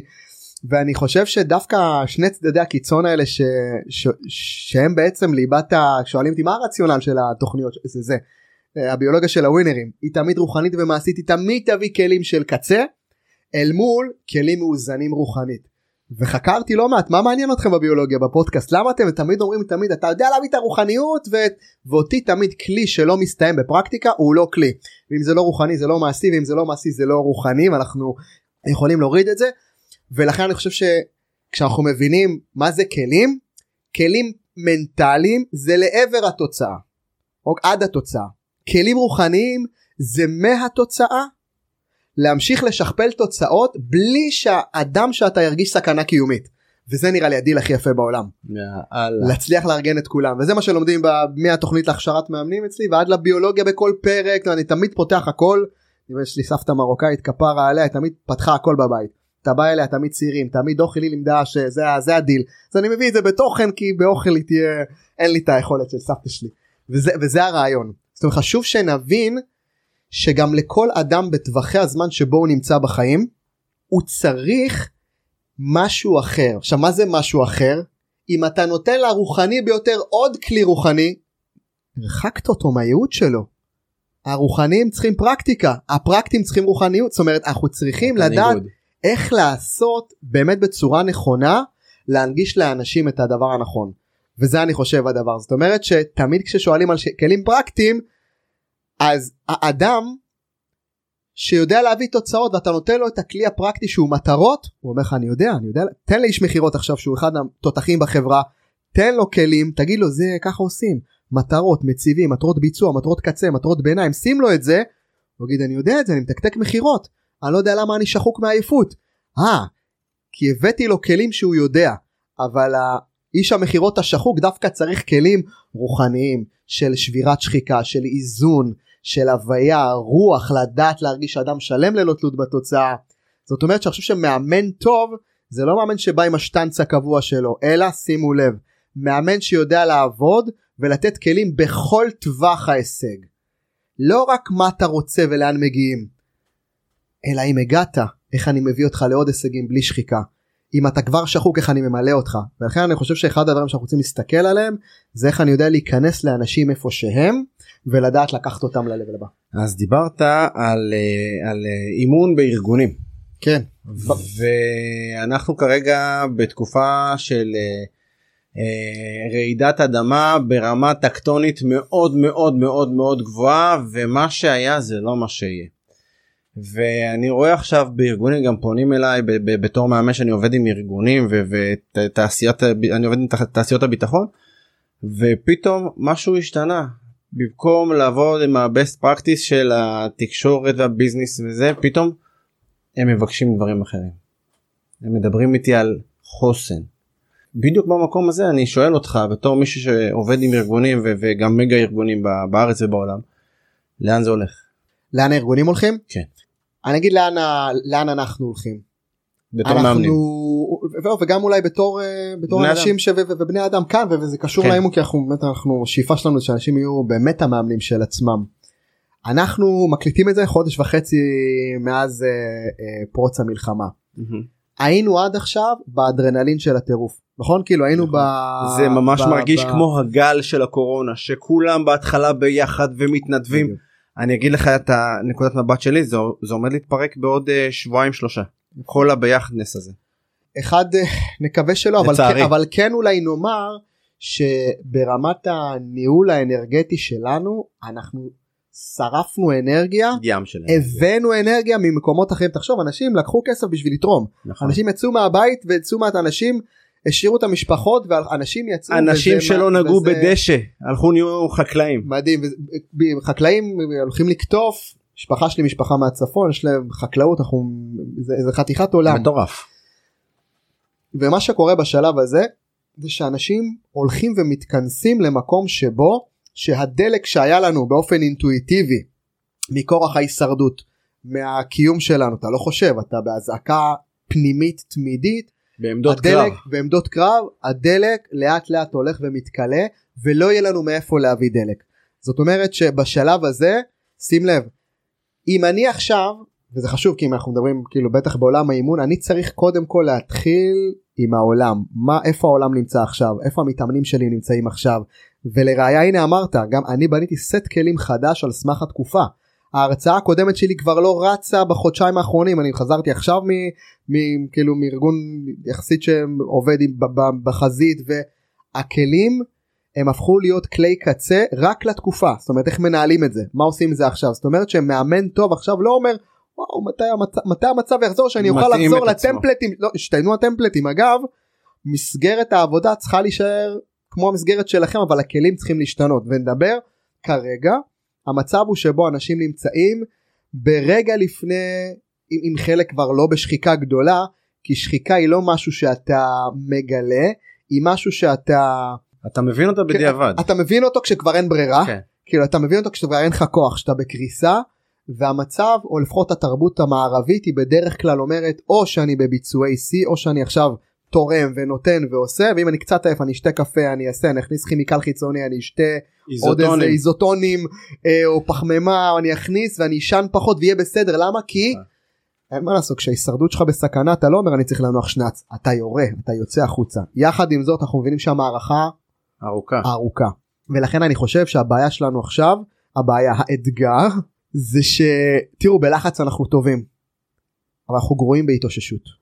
ואני חושב שדווקא שני צדדי הקיצון האלה ש, ש, שהם בעצם ליבת. שואלים אותי מה הרציונל של התוכניות זה זה הביולוגיה של הווינרים היא תמיד רוחנית ומעשית היא תמיד תביא כלים של קצה אל מול כלים מאוזנים רוחנית. וחקרתי לא מעט מה מעניין אתכם בביולוגיה בפודקאסט? למה אתם תמיד אומרים תמיד אתה יודע להביא את הרוחניות ו... ואותי תמיד כלי שלא מסתיים בפרקטיקה הוא לא כלי. ואם זה לא רוחני זה לא מעשי ואם זה לא מעשי זה לא רוחני ואנחנו יכולים להוריד את זה. ולכן אני חושב שכשאנחנו מבינים מה זה כלים כלים מנטליים זה לעבר התוצאה. או עד התוצאה. כלים רוחניים זה מהתוצאה להמשיך לשכפל תוצאות בלי שהאדם שאתה ירגיש סכנה קיומית וזה נראה לי הדיל הכי יפה בעולם. יאללה. להצליח לארגן את כולם וזה מה שלומדים מהתוכנית להכשרת מאמנים אצלי ועד לביולוגיה בכל פרק אני תמיד פותח הכל. יש לי סבתא מרוקאית כפרה עליה תמיד פתחה הכל בבית. אתה בא אליה תמיד צעירים תמיד אוכל היא לימדה שזה זה הדיל אז אני מביא את זה בתוכן כי באוכל היא תהיה אין לי את היכולת של סבתא שלי וזה וזה הרעיון זאת אומרת חשוב שנבין שגם לכל אדם בטווחי הזמן שבו הוא נמצא בחיים הוא צריך משהו אחר. עכשיו מה זה משהו אחר? אם אתה נותן לרוחני ביותר עוד כלי רוחני הרחקת אותו מהייעוד שלו. הרוחניים צריכים פרקטיקה. הפרקטים צריכים רוחניות. זאת אומרת אנחנו צריכים לדעת ניגוד. איך לעשות באמת בצורה נכונה להנגיש לאנשים את הדבר הנכון. וזה אני חושב הדבר. זאת אומרת שתמיד כששואלים על ש... כלים פרקטיים אז האדם שיודע להביא תוצאות ואתה נותן לו את הכלי הפרקטי שהוא מטרות הוא אומר לך אני יודע אני יודע תן לאיש מכירות עכשיו שהוא אחד התותחים בחברה תן לו כלים תגיד לו זה ככה עושים מטרות מציבים מטרות ביצוע מטרות קצה מטרות ביניים שים לו את זה הוא יגיד אני יודע את זה אני מתקתק מכירות אני לא יודע למה אני שחוק מעייפות. אה, כי הבאתי לו כלים שהוא יודע, אבל האיש המכירות השחוק דווקא צריך כלים רוחניים של שבירת שחיקה, של איזון, של הוויה, רוח, לדעת להרגיש אדם שלם ללא תלות בתוצאה. זאת אומרת שאני חושב שמאמן טוב זה לא מאמן שבא עם השטנץ הקבוע שלו, אלא שימו לב, מאמן שיודע לעבוד ולתת כלים בכל טווח ההישג. לא רק מה אתה רוצה ולאן מגיעים, אלא אם הגעת, איך אני מביא אותך לעוד הישגים בלי שחיקה. אם אתה כבר שחוק איך אני ממלא אותך ולכן אני חושב שאחד הדברים שאנחנו רוצים להסתכל עליהם זה איך אני יודע להיכנס לאנשים איפה שהם ולדעת לקחת אותם ל-level הבא. אז דיברת על, אה, על אה, אימון בארגונים. כן. ואנחנו כרגע בתקופה של אה, רעידת אדמה ברמה טקטונית מאוד מאוד מאוד מאוד גבוהה ומה שהיה זה לא מה שיהיה. ואני רואה עכשיו בארגונים גם פונים אליי בתור מאמן שאני עובד עם ארגונים ותעשיית אני עובד עם תעשיות הביטחון ופתאום משהו השתנה במקום לעבוד עם ה-best practice של התקשורת והביזנס וזה פתאום הם מבקשים דברים אחרים. הם מדברים איתי על חוסן. בדיוק במקום הזה אני שואל אותך בתור מישהו שעובד עם ארגונים וגם מגה ארגונים בארץ ובעולם לאן זה הולך. לאן הארגונים הולכים? כן. אני אגיד לאן, לאן אנחנו הולכים. בתור אנחנו... מאמנים. וגם אולי בתור, אה, בתור אנשים ש... ובני אדם כאן וזה קשור כן. לאימון כי אנחנו באמת אנחנו שאיפה שלנו שאנשים יהיו באמת המאמנים של עצמם. אנחנו מקליטים את זה חודש וחצי מאז אה, אה, פרוץ המלחמה. Mm-hmm. היינו עד עכשיו באדרנלין של הטירוף נכון כאילו היינו נכון. ב... זה ממש ב... מרגיש ב... כמו הגל של הקורונה שכולם בהתחלה ביחד ומתנדבים. בדיוק. אני אגיד לך את הנקודת מבט שלי זה, זה עומד להתפרק בעוד uh, שבועיים שלושה. כל הביחדנס הזה. אחד uh, נקווה שלא אבל, כן, אבל כן אולי נאמר שברמת הניהול האנרגטי שלנו אנחנו שרפנו אנרגיה ים של הבאנו אנרגיה ממקומות אחרים. תחשוב אנשים לקחו כסף בשביל לתרום. נכון. אנשים יצאו מהבית ויצאו מעט אנשים השאירו את המשפחות ואנשים יצאו אנשים שלא מה, נגעו וזה... בדשא הלכו נהיו חקלאים מדהים חקלאים הולכים לקטוף משפחה שלי משפחה מהצפון יש להם חקלאות אנחנו זה, זה חתיכת עולם מטורף. ומה שקורה בשלב הזה זה שאנשים הולכים ומתכנסים למקום שבו שהדלק שהיה לנו באופן אינטואיטיבי מכורח ההישרדות מהקיום שלנו אתה לא חושב אתה באזעקה פנימית תמידית בעמדות הדלק, קרב. בעמדות קרב הדלק לאט לאט הולך ומתכלה ולא יהיה לנו מאיפה להביא דלק. זאת אומרת שבשלב הזה שים לב אם אני עכשיו וזה חשוב כי אם אנחנו מדברים כאילו בטח בעולם האימון אני צריך קודם כל להתחיל עם העולם. מה איפה העולם נמצא עכשיו? איפה המתאמנים שלי נמצאים עכשיו? ולראיה הנה אמרת גם אני בניתי סט כלים חדש על סמך התקופה. ההרצאה הקודמת שלי כבר לא רצה בחודשיים האחרונים אני חזרתי עכשיו מ, מ, כאילו מארגון יחסית שעובד עם, ב, ב, בחזית והכלים הם הפכו להיות כלי קצה רק לתקופה. זאת אומרת איך מנהלים את זה? מה עושים עם זה עכשיו? זאת אומרת שמאמן טוב עכשיו לא אומר וואו מתי המצב, מתי המצב יחזור שאני אוכל לחזור לטמפלטים? לא השתיינו הטמפלטים. אגב מסגרת העבודה צריכה להישאר כמו המסגרת שלכם אבל הכלים צריכים להשתנות. ונדבר כרגע המצב הוא שבו אנשים נמצאים ברגע לפני אם, אם חלק כבר לא בשחיקה גדולה כי שחיקה היא לא משהו שאתה מגלה היא משהו שאתה אתה מבין אותה בדיעבד אתה מבין אותו כשכבר אין ברירה okay. כן. כאילו אתה מבין אותו כשכבר אין לך כוח שאתה בקריסה והמצב או לפחות התרבות המערבית היא בדרך כלל אומרת או שאני בביצועי שיא או שאני עכשיו תורם ונותן ועושה ואם אני קצת עייף אני אשתה קפה אני אעשה אני אכניס כימיקל חיצוני אני אשתה איזוטונים. עוד איזה איזוטונים אה, או פחמימה אני אכניס ואני אשן פחות ויהיה בסדר למה כי אה. אין מה לעשות כשההישרדות שלך בסכנה אתה לא אומר אני צריך לנוח שנץ אתה יורה אתה יוצא החוצה יחד עם זאת אנחנו מבינים שהמערכה ארוכה ארוכה ולכן אני חושב שהבעיה שלנו עכשיו הבעיה האתגר זה שתראו בלחץ אנחנו טובים אבל אנחנו גרועים בהתאוששות.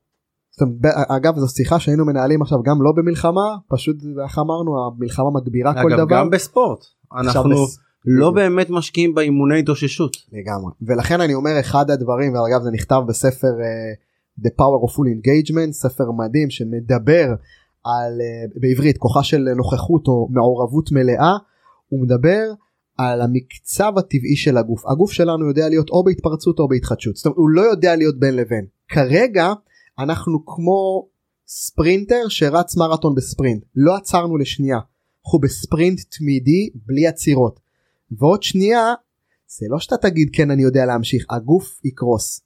אגב זו שיחה שהיינו מנהלים עכשיו גם לא במלחמה פשוט איך אמרנו המלחמה מגבירה אגב, כל דבר. גם בספורט. אנחנו בס... לא באמת משקיעים באימוני התאוששות. לגמרי. ולכן אני אומר אחד הדברים ואגב זה נכתב בספר uh, The Power of Full Engagement ספר מדהים שמדבר על uh, בעברית כוחה של נוכחות או מעורבות מלאה הוא מדבר על המקצב הטבעי של הגוף. הגוף שלנו יודע להיות או בהתפרצות או בהתחדשות. זאת אומרת הוא לא יודע להיות בין לבין. כרגע אנחנו כמו ספרינטר שרץ מרתון בספרינט לא עצרנו לשנייה אנחנו בספרינט תמידי בלי עצירות ועוד שנייה זה לא שאתה תגיד כן אני יודע להמשיך הגוף יקרוס.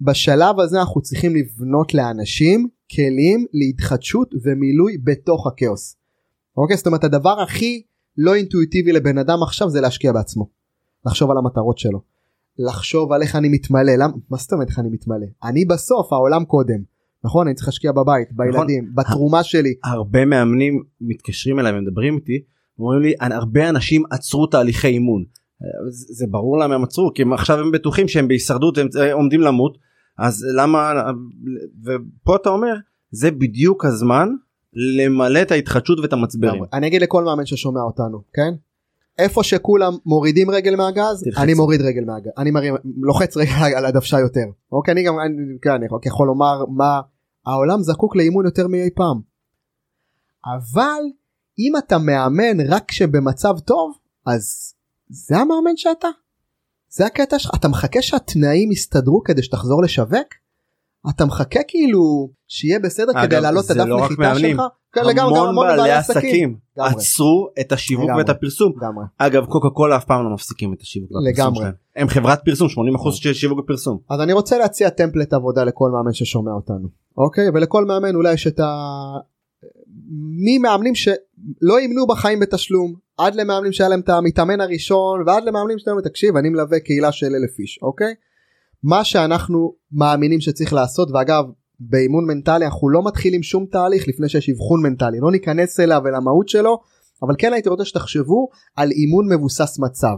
בשלב הזה אנחנו צריכים לבנות לאנשים כלים להתחדשות ומילוי בתוך הכאוס. אוקיי זאת אומרת הדבר הכי לא אינטואיטיבי לבן אדם עכשיו זה להשקיע בעצמו. לחשוב על המטרות שלו. לחשוב על איך אני מתמלא. למה מה זאת אומרת איך אני מתמלא? אני בסוף העולם קודם. נכון? אני צריך להשקיע בבית בילדים בתרומה שלי. הרבה מאמנים מתקשרים אליי ומדברים איתי אומרים לי הרבה אנשים עצרו תהליכי אימון. זה, זה ברור למה הם עצרו כי הם עכשיו הם בטוחים שהם בהישרדות הם אה, עומדים למות. אז למה ופה אתה אומר זה בדיוק הזמן למלא את ההתחדשות ואת המצברים. אני אגיד לכל מאמן ששומע אותנו כן איפה שכולם מורידים רגל מהגז תלחץ. אני מוריד רגל מהגז אני מרים, לוחץ רגל על הדוושה יותר אוקיי אני גם אני, כן, אני יכול לומר מה העולם זקוק לאימון יותר מאי פעם. אבל אם אתה מאמן רק כשבמצב טוב אז זה המאמן שאתה. זה הקטע שלך אתה מחכה שהתנאים יסתדרו כדי שתחזור לשווק? אתה מחכה כאילו שיהיה בסדר אגב, כדי להעלות את הדף לא נחיתה שלך? כן, לגמרי, המון בעלי עסקים עצרו את השיווק לגמרי, ואת הפרסום. לגמרי. אגב קוקה קולה אף פעם לא מפסיקים את השיווק שלהם. הם חברת פרסום 80% של שיווק ופרסום. אז אני רוצה להציע טמפלט עבודה לכל מאמן ששומע אותנו. אוקיי? ולכל מאמן אולי יש את ה... מי מאמנים שלא אימנו בחיים בתשלום עד למאמנים שהיה להם את המתאמן הראשון ועד למאמנים שאתה אומר תקשיב אני מלווה קהילה של אלף איש אוקיי מה שאנחנו מאמינים שצריך לעשות ואגב באימון מנטלי אנחנו לא מתחילים שום תהליך לפני שיש אבחון מנטלי לא ניכנס אליו ולמהות שלו אבל כן הייתי רוצה שתחשבו על אימון מבוסס מצב.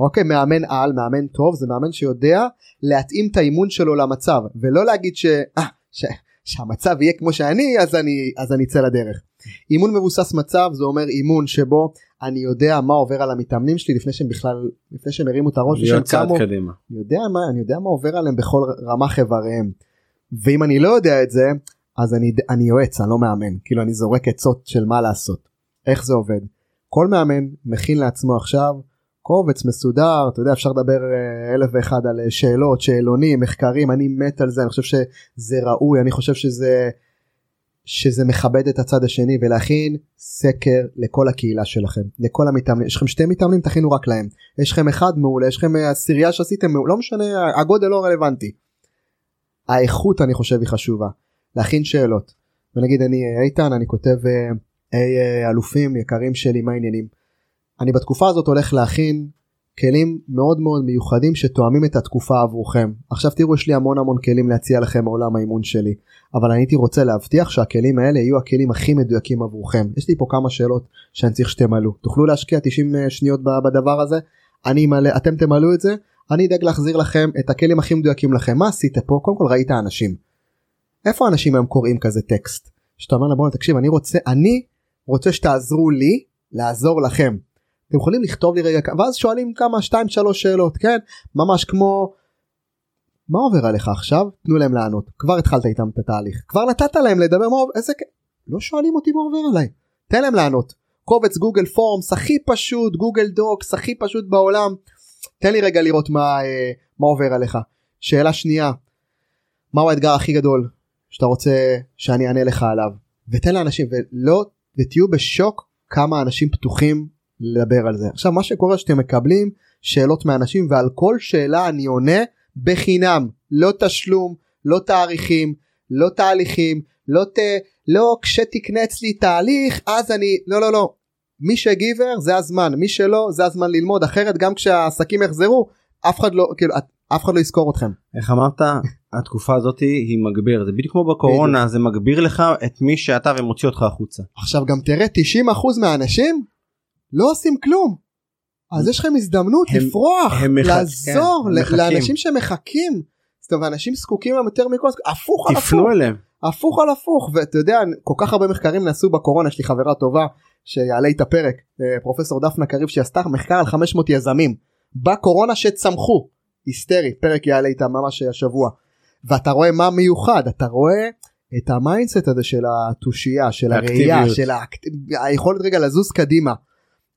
אוקיי מאמן על מאמן טוב זה מאמן שיודע להתאים את האימון שלו למצב ולא להגיד ש... אה, ש... שהמצב יהיה כמו שאני אז אני אז אני אצא לדרך. אימון מבוסס מצב זה אומר אימון שבו אני יודע מה עובר על המתאמנים שלי לפני שהם בכלל לפני שהם הרימו את הראש להיות צעד קדימה. אני יודע מה אני יודע מה עובר עליהם בכל רמ"ח איבריהם. ואם אני לא יודע את זה אז אני אני יועץ אני לא מאמן כאילו אני זורק עצות של מה לעשות איך זה עובד. כל מאמן מכין לעצמו עכשיו קובץ מסודר אתה יודע אפשר לדבר אה, אלף ואחד על אה, שאלות שאלונים מחקרים אני מת על זה אני חושב שזה ראוי אני חושב שזה שזה מכבד את הצד השני ולהכין סקר לכל הקהילה שלכם לכל המתאמנים יש לכם שתי מתאמנים תכינו רק להם יש לכם אחד מעולה יש לכם אה, עשירייה שעשיתם לא משנה הגודל לא רלוונטי. האיכות אני חושב היא חשובה להכין שאלות ונגיד אני איתן אני כותב היי אלופים יקרים שלי מה העניינים אני בתקופה הזאת הולך להכין כלים מאוד מאוד מיוחדים שתואמים את התקופה עבורכם. עכשיו תראו יש לי המון המון כלים להציע לכם מעולם האימון שלי אבל אני הייתי רוצה להבטיח שהכלים האלה יהיו הכלים הכי מדויקים עבורכם. יש לי פה כמה שאלות שאני צריך שתמלאו. תוכלו להשקיע 90 אה, שניות בדבר הזה? אני מלא, אתם תמלאו את זה? אני אדאג להחזיר לכם את הכלים הכי מדויקים לכם. מה עשית פה? קודם כל ראית אנשים. איפה האנשים היום קוראים כזה טקסט? שאתה אומר לבוא תקשיב אני רוצה אני רוצה שתעזרו לי לעזור לכם. אתם יכולים לכתוב לי רגע ואז שואלים כמה שתיים שלוש שאלות כן ממש כמו מה עובר עליך עכשיו תנו להם לענות כבר התחלת איתם את התהליך כבר נתת להם לדבר מה עובר איזה לא שואלים אותי מה עובר עליי תן להם לענות קובץ גוגל פורמס הכי פשוט גוגל דוקס הכי פשוט בעולם תן לי רגע לראות מה אה, מה עובר עליך. שאלה שנייה מהו האתגר הכי גדול שאתה רוצה שאני אענה לך עליו? ותן לאנשים ולא ותהיו בשוק כמה אנשים פתוחים לדבר על זה. עכשיו מה שקורה שאתם מקבלים שאלות מאנשים ועל כל שאלה אני עונה בחינם. לא תשלום לא תאריכים לא תהליכים לא ת... לא כשתקנה אצלי תהליך אז אני לא לא לא מי שגיבר זה הזמן מי שלא זה הזמן ללמוד אחרת גם כשהעסקים יחזרו אף אחד לא כאילו אף אחד לא יזכור אתכם. איך אמרת התקופה הזאת היא מגביר זה בדיוק כמו בקורונה בדיוק. זה מגביר לך את מי שאתה ומוציא אותך החוצה. עכשיו גם תראה 90% מהאנשים לא עושים כלום. אז יש לכם הזדמנות הם, לפרוח, הם מח... לעזור כן, לאנשים שמחכים. זאת אומרת, אנשים זקוקים להם יותר מכל, הפוך על הפוך. תפנו אליהם. הפוך על הפוך, ואתה יודע, כל כך הרבה מחקרים נעשו בקורונה, יש לי חברה טובה שיעלה איתה פרק, אה, פרופסור דפנה קריב שעשתה מחקר על 500 יזמים בקורונה שצמחו, היסטרי, פרק יעלה איתה ממש השבוע. ואתה רואה מה מיוחד, אתה רואה את ה mindset הזה של התושייה, של הראייה, של היכולת רגע לזוז קדימה.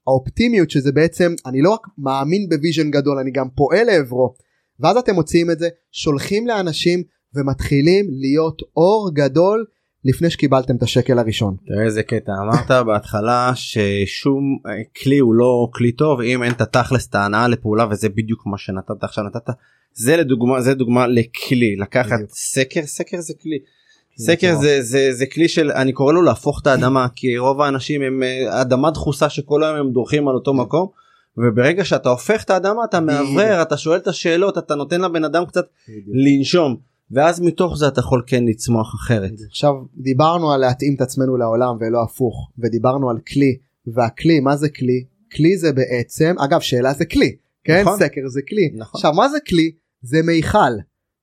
האופטימיות שזה בעצם אני לא רק מאמין ב vision גדול אני גם פועל לעברו ואז אתם מוציאים את זה שולחים לאנשים ומתחילים להיות אור גדול לפני שקיבלתם את השקל הראשון. תראה איזה קטע. אמרת בהתחלה ששום אה, כלי הוא לא כלי טוב אם אין את התכלס את ההנאה לפעולה וזה בדיוק מה שנתת. עכשיו נתת זה לדוגמה זה דוגמה לכלי. לקחת. סקר סקר זה כלי. סקר זה, זה זה כלי של אני קורא לו להפוך את האדמה כי רוב האנשים הם אה, אדמה דחוסה שכל היום הם דורכים על אותו מקום וברגע שאתה הופך את האדמה אתה מאוורר אתה שואל את השאלות אתה נותן לבן אדם קצת לנשום ואז מתוך זה אתה יכול כן לצמוח אחרת. עכשיו דיברנו על להתאים את עצמנו לעולם ולא הפוך ודיברנו על כלי והכלי מה זה כלי? כלי זה בעצם אגב שאלה זה כלי כן? נכון. סקר זה כלי. נכון. עכשיו מה זה כלי? זה מיכל.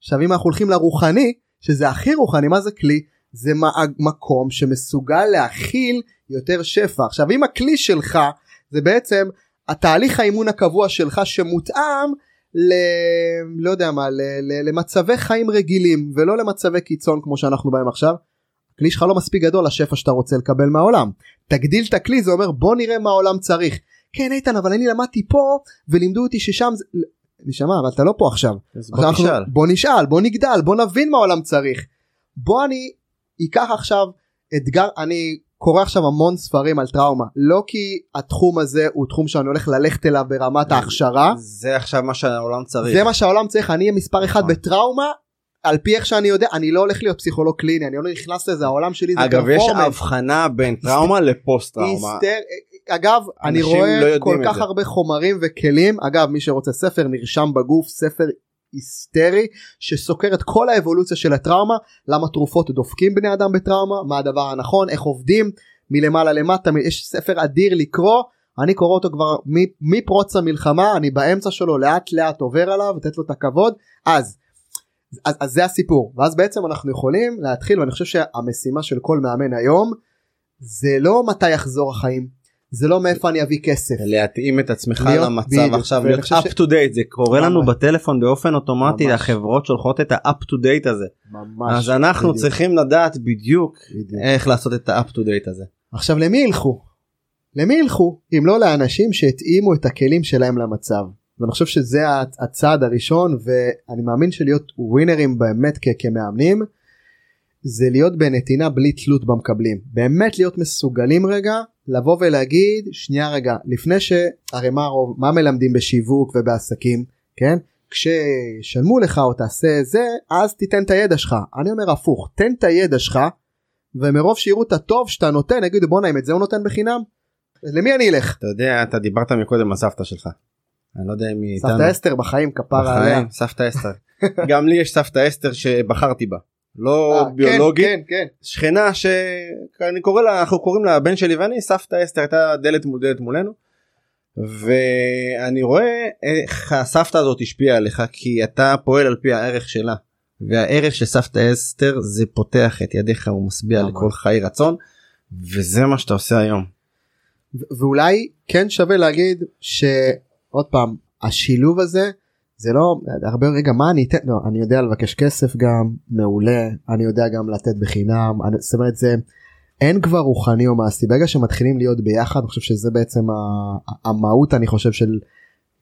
עכשיו אם אנחנו הולכים לרוחני שזה הכי רוחני מה זה כלי? זה מקום שמסוגל להכיל יותר שפע. עכשיו אם הכלי שלך זה בעצם התהליך האימון הקבוע שלך שמותאם ל... לא יודע מה ל... ל... למצבי חיים רגילים ולא למצבי קיצון כמו שאנחנו בהם עכשיו. הכלי שלך לא מספיק גדול לשפע שאתה רוצה לקבל מהעולם תגדיל את הכלי זה אומר בוא נראה מה העולם צריך כן איתן אבל אני למדתי פה ולימדו אותי ששם זה נשמה אבל אתה לא פה עכשיו בוא אנחנו- תשאל. בוא נשאל בוא נגדל בוא נבין מה העולם צריך בוא אני אקח עכשיו אתגר אני קורא עכשיו המון ספרים על טראומה לא כי התחום הזה הוא תחום שאני הולך ללכת אליו ברמת ההכשרה זה עכשיו מה שהעולם צריך. זה מה שהעולם צריך אני אהיה מספר אחד נכון. בטראומה על פי איך שאני יודע אני לא הולך להיות פסיכולוג קליני אני לא נכנס לזה העולם שלי זה אגב יש. הבחנה בין טראומה לפוסט טראומה. אגב אני רואה לא כל כך זה. הרבה חומרים וכלים אגב מי שרוצה ספר נרשם בגוף ספר היסטרי שסוקר את כל האבולוציה של הטראומה למה תרופות דופקים בני אדם בטראומה מה הדבר הנכון איך עובדים מלמעלה למטה יש ספר אדיר לקרוא אני קורא אותו כבר מפרוץ המלחמה אני באמצע שלו לאט לאט עובר עליו לתת לו את הכבוד אז. אז, אז זה הסיפור ואז בעצם אנחנו יכולים להתחיל ואני חושב שהמשימה של כל מאמן היום זה לא מתי יחזור החיים זה לא מאיפה אני אביא כסף להתאים את עצמך להיות- למצב בדיוק, עכשיו להיות חושב up ש- to date זה קורה לנו ממש. בטלפון באופן אוטומטי ממש. החברות שולחות את ה-up to date הזה ממש אז אנחנו בדיוק, צריכים לדעת בדיוק בדיוק. איך לעשות את ה-up to date הזה. עכשיו למי ילכו? למי ילכו אם לא לאנשים שהתאימו את הכלים שלהם למצב ואני חושב שזה הצ- הצעד הראשון ואני מאמין שלהיות ווינרים באמת כמאמנים זה להיות בנתינה בלי תלות במקבלים באמת להיות מסוגלים רגע לבוא ולהגיד שנייה רגע לפני שהרי מה מה מלמדים בשיווק ובעסקים כן כשישלמו לך או תעשה זה אז תיתן את הידע שלך אני אומר הפוך תן את הידע שלך ומרוב שיראו את הטוב שאתה נותן יגידו בואנה אם את זה הוא נותן בחינם למי אני אלך אתה יודע אתה דיברת מקודם על סבתא שלך. אני לא יודע אם היא איתנו. סבתא אסתר בחיים כפרה עליה. סבתא אסתר. גם לי יש סבתא אסתר שבחרתי בה. לא אה, כן, ביולוגית. כן כן שכנה שאני קורא לה אנחנו קוראים לה הבן שלי ואני סבתא אסתר הייתה דלת מול דלת מולנו. ואני רואה איך הסבתא הזאת השפיעה עליך כי אתה פועל על פי הערך שלה. והערך של סבתא אסתר זה פותח את ידיך ומשביע. לכל חיי רצון. וזה מה שאתה עושה היום. ואולי כן שווה להגיד שעוד פעם השילוב הזה זה לא הרבה רגע מה אני אתן? לא אני יודע לבקש כסף גם מעולה. אני יודע גם לתת בחינם. אני, זאת אומרת זה אין כבר רוחני או מעשי. ברגע שמתחילים להיות ביחד אני חושב שזה בעצם ה- המהות אני חושב של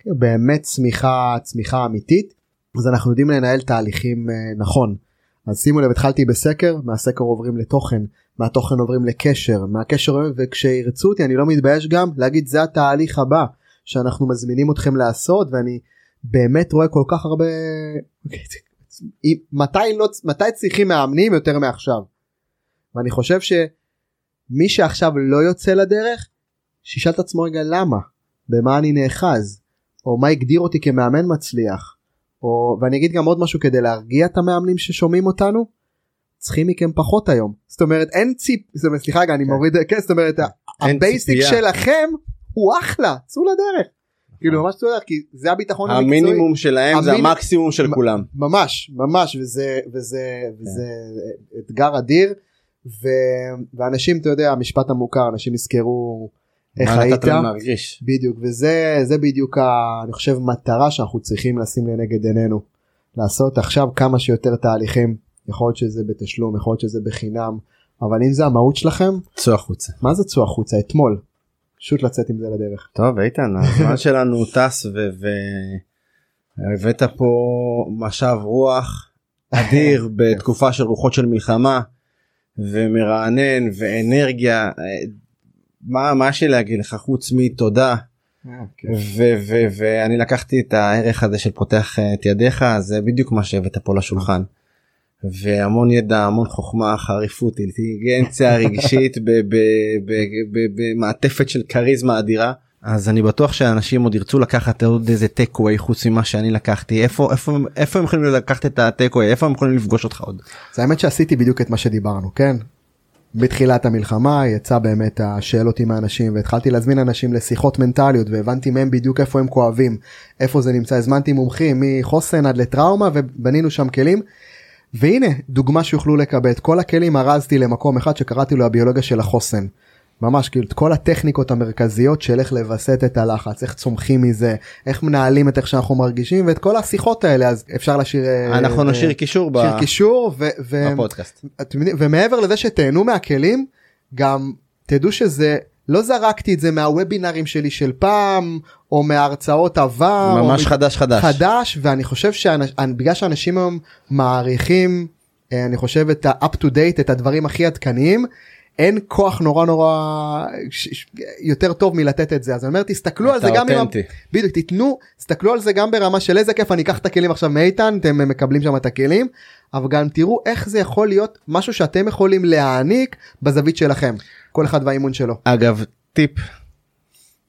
באמת צמיחה צמיחה אמיתית. אז אנחנו יודעים לנהל תהליכים אה, נכון. אז שימו לב התחלתי בסקר מהסקר עוברים לתוכן מהתוכן עוברים לקשר מהקשר וכשירצו אותי אני לא מתבייש גם להגיד זה התהליך הבא שאנחנו מזמינים אתכם לעשות ואני באמת רואה כל כך הרבה מתי לא מתי צריכים מאמנים יותר מעכשיו. ואני חושב שמי שעכשיו לא יוצא לדרך שישאל את עצמו רגע למה במה אני נאחז או מה הגדיר אותי כמאמן מצליח או ואני אגיד גם עוד משהו כדי להרגיע את המאמנים ששומעים אותנו צריכים מכם פחות היום זאת אומרת אין ציפ סליחה רגע אני כן. מוריד כן זאת אומרת ה basic. שלכם הוא אחלה צאו לדרך כאילו ממש לדרך כי זה הביטחון המקצועי. המינימום שלהם זה המקסימום של כולם. ממש ממש וזה וזה וזה אתגר אדיר. ואנשים אתה יודע המשפט המוכר אנשים יזכרו איך היית. להרגיש? בדיוק וזה זה בדיוק אני חושב מטרה שאנחנו צריכים לשים לנגד עינינו. לעשות עכשיו כמה שיותר תהליכים. יכול להיות שזה בתשלום יכול להיות שזה בחינם. אבל אם זה המהות שלכם צאו החוצה. מה זה צאו החוצה? אתמול פשוט לצאת עם זה לדרך. טוב איתן הזמן שלנו טס והבאת פה משב רוח אדיר בתקופה של רוחות של מלחמה ומרענן ואנרגיה אה, מה מה יש לי להגיד לך חוץ מתודה ו- ו- ואני לקחתי את הערך הזה של פותח אה, את ידיך זה בדיוק מה שהבאת פה לשולחן. והמון ידע המון חוכמה חריפות אינטליגנציה רגשית במעטפת של כריזמה אדירה אז אני בטוח שאנשים עוד ירצו לקחת עוד איזה טק אווי חוץ ממה שאני לקחתי איפה איפה איפה הם יכולים לקחת את הטק אווי איפה הם יכולים לפגוש אותך עוד. זה האמת שעשיתי בדיוק את מה שדיברנו כן. בתחילת המלחמה יצא באמת השאלות עם האנשים והתחלתי להזמין אנשים לשיחות מנטליות והבנתי מהם בדיוק איפה הם כואבים איפה זה נמצא הזמנתי מומחים מחוסן עד לטראומה ובנינו שם כלים. והנה דוגמה שיוכלו לקבל את כל הכלים ארזתי למקום אחד שקראתי לו הביולוגיה של החוסן. ממש כאילו את כל הטכניקות המרכזיות של איך לווסת את הלחץ איך צומחים מזה איך מנהלים את איך שאנחנו מרגישים ואת כל השיחות האלה אז אפשר להשאיר אנחנו נשאיר קישור נשאיר קישור ו- ו- בפודקאסט. ומעבר לזה שתהנו מהכלים גם תדעו שזה לא זרקתי את זה מהוובינרים שלי של פעם או מהרצאות עבר או ממש מ- חדש חדש. חדש ואני חושב שבגלל שאנשים היום מעריכים אה, אני חושב את ה-up to date את הדברים הכי עדכניים אין כוח נורא נורא ש- ש- יותר טוב מלתת את זה אז אני אומר תסתכלו על זה גם אם. בדיוק תיתנו תסתכלו על זה גם ברמה של איזה כיף אני אקח את הכלים עכשיו מאיתן אתם מקבלים שם את הכלים אבל גם תראו איך זה יכול להיות משהו שאתם יכולים להעניק בזווית שלכם כל אחד והאימון שלו. אגב טיפ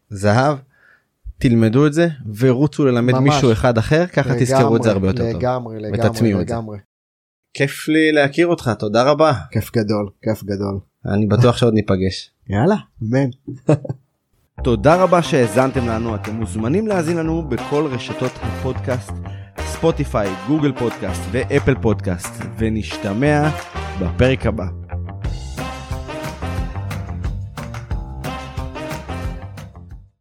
זהב תלמדו את זה ורוצו ללמד ממש. מישהו אחד אחר ככה תזכרו את זה הרבה יותר טוב. לגמרי לגמרי ותטמיעו את זה. לגמרי כיף לי להכיר אותך תודה רבה כיף גדול כיף גדול אני בטוח שעוד ניפגש. יאללה אמן. תודה רבה שהאזנתם לנו אתם מוזמנים להאזין לנו בכל רשתות הפודקאסט ספוטיפיי גוגל פודקאסט ואפל פודקאסט ונשתמע בפרק הבא.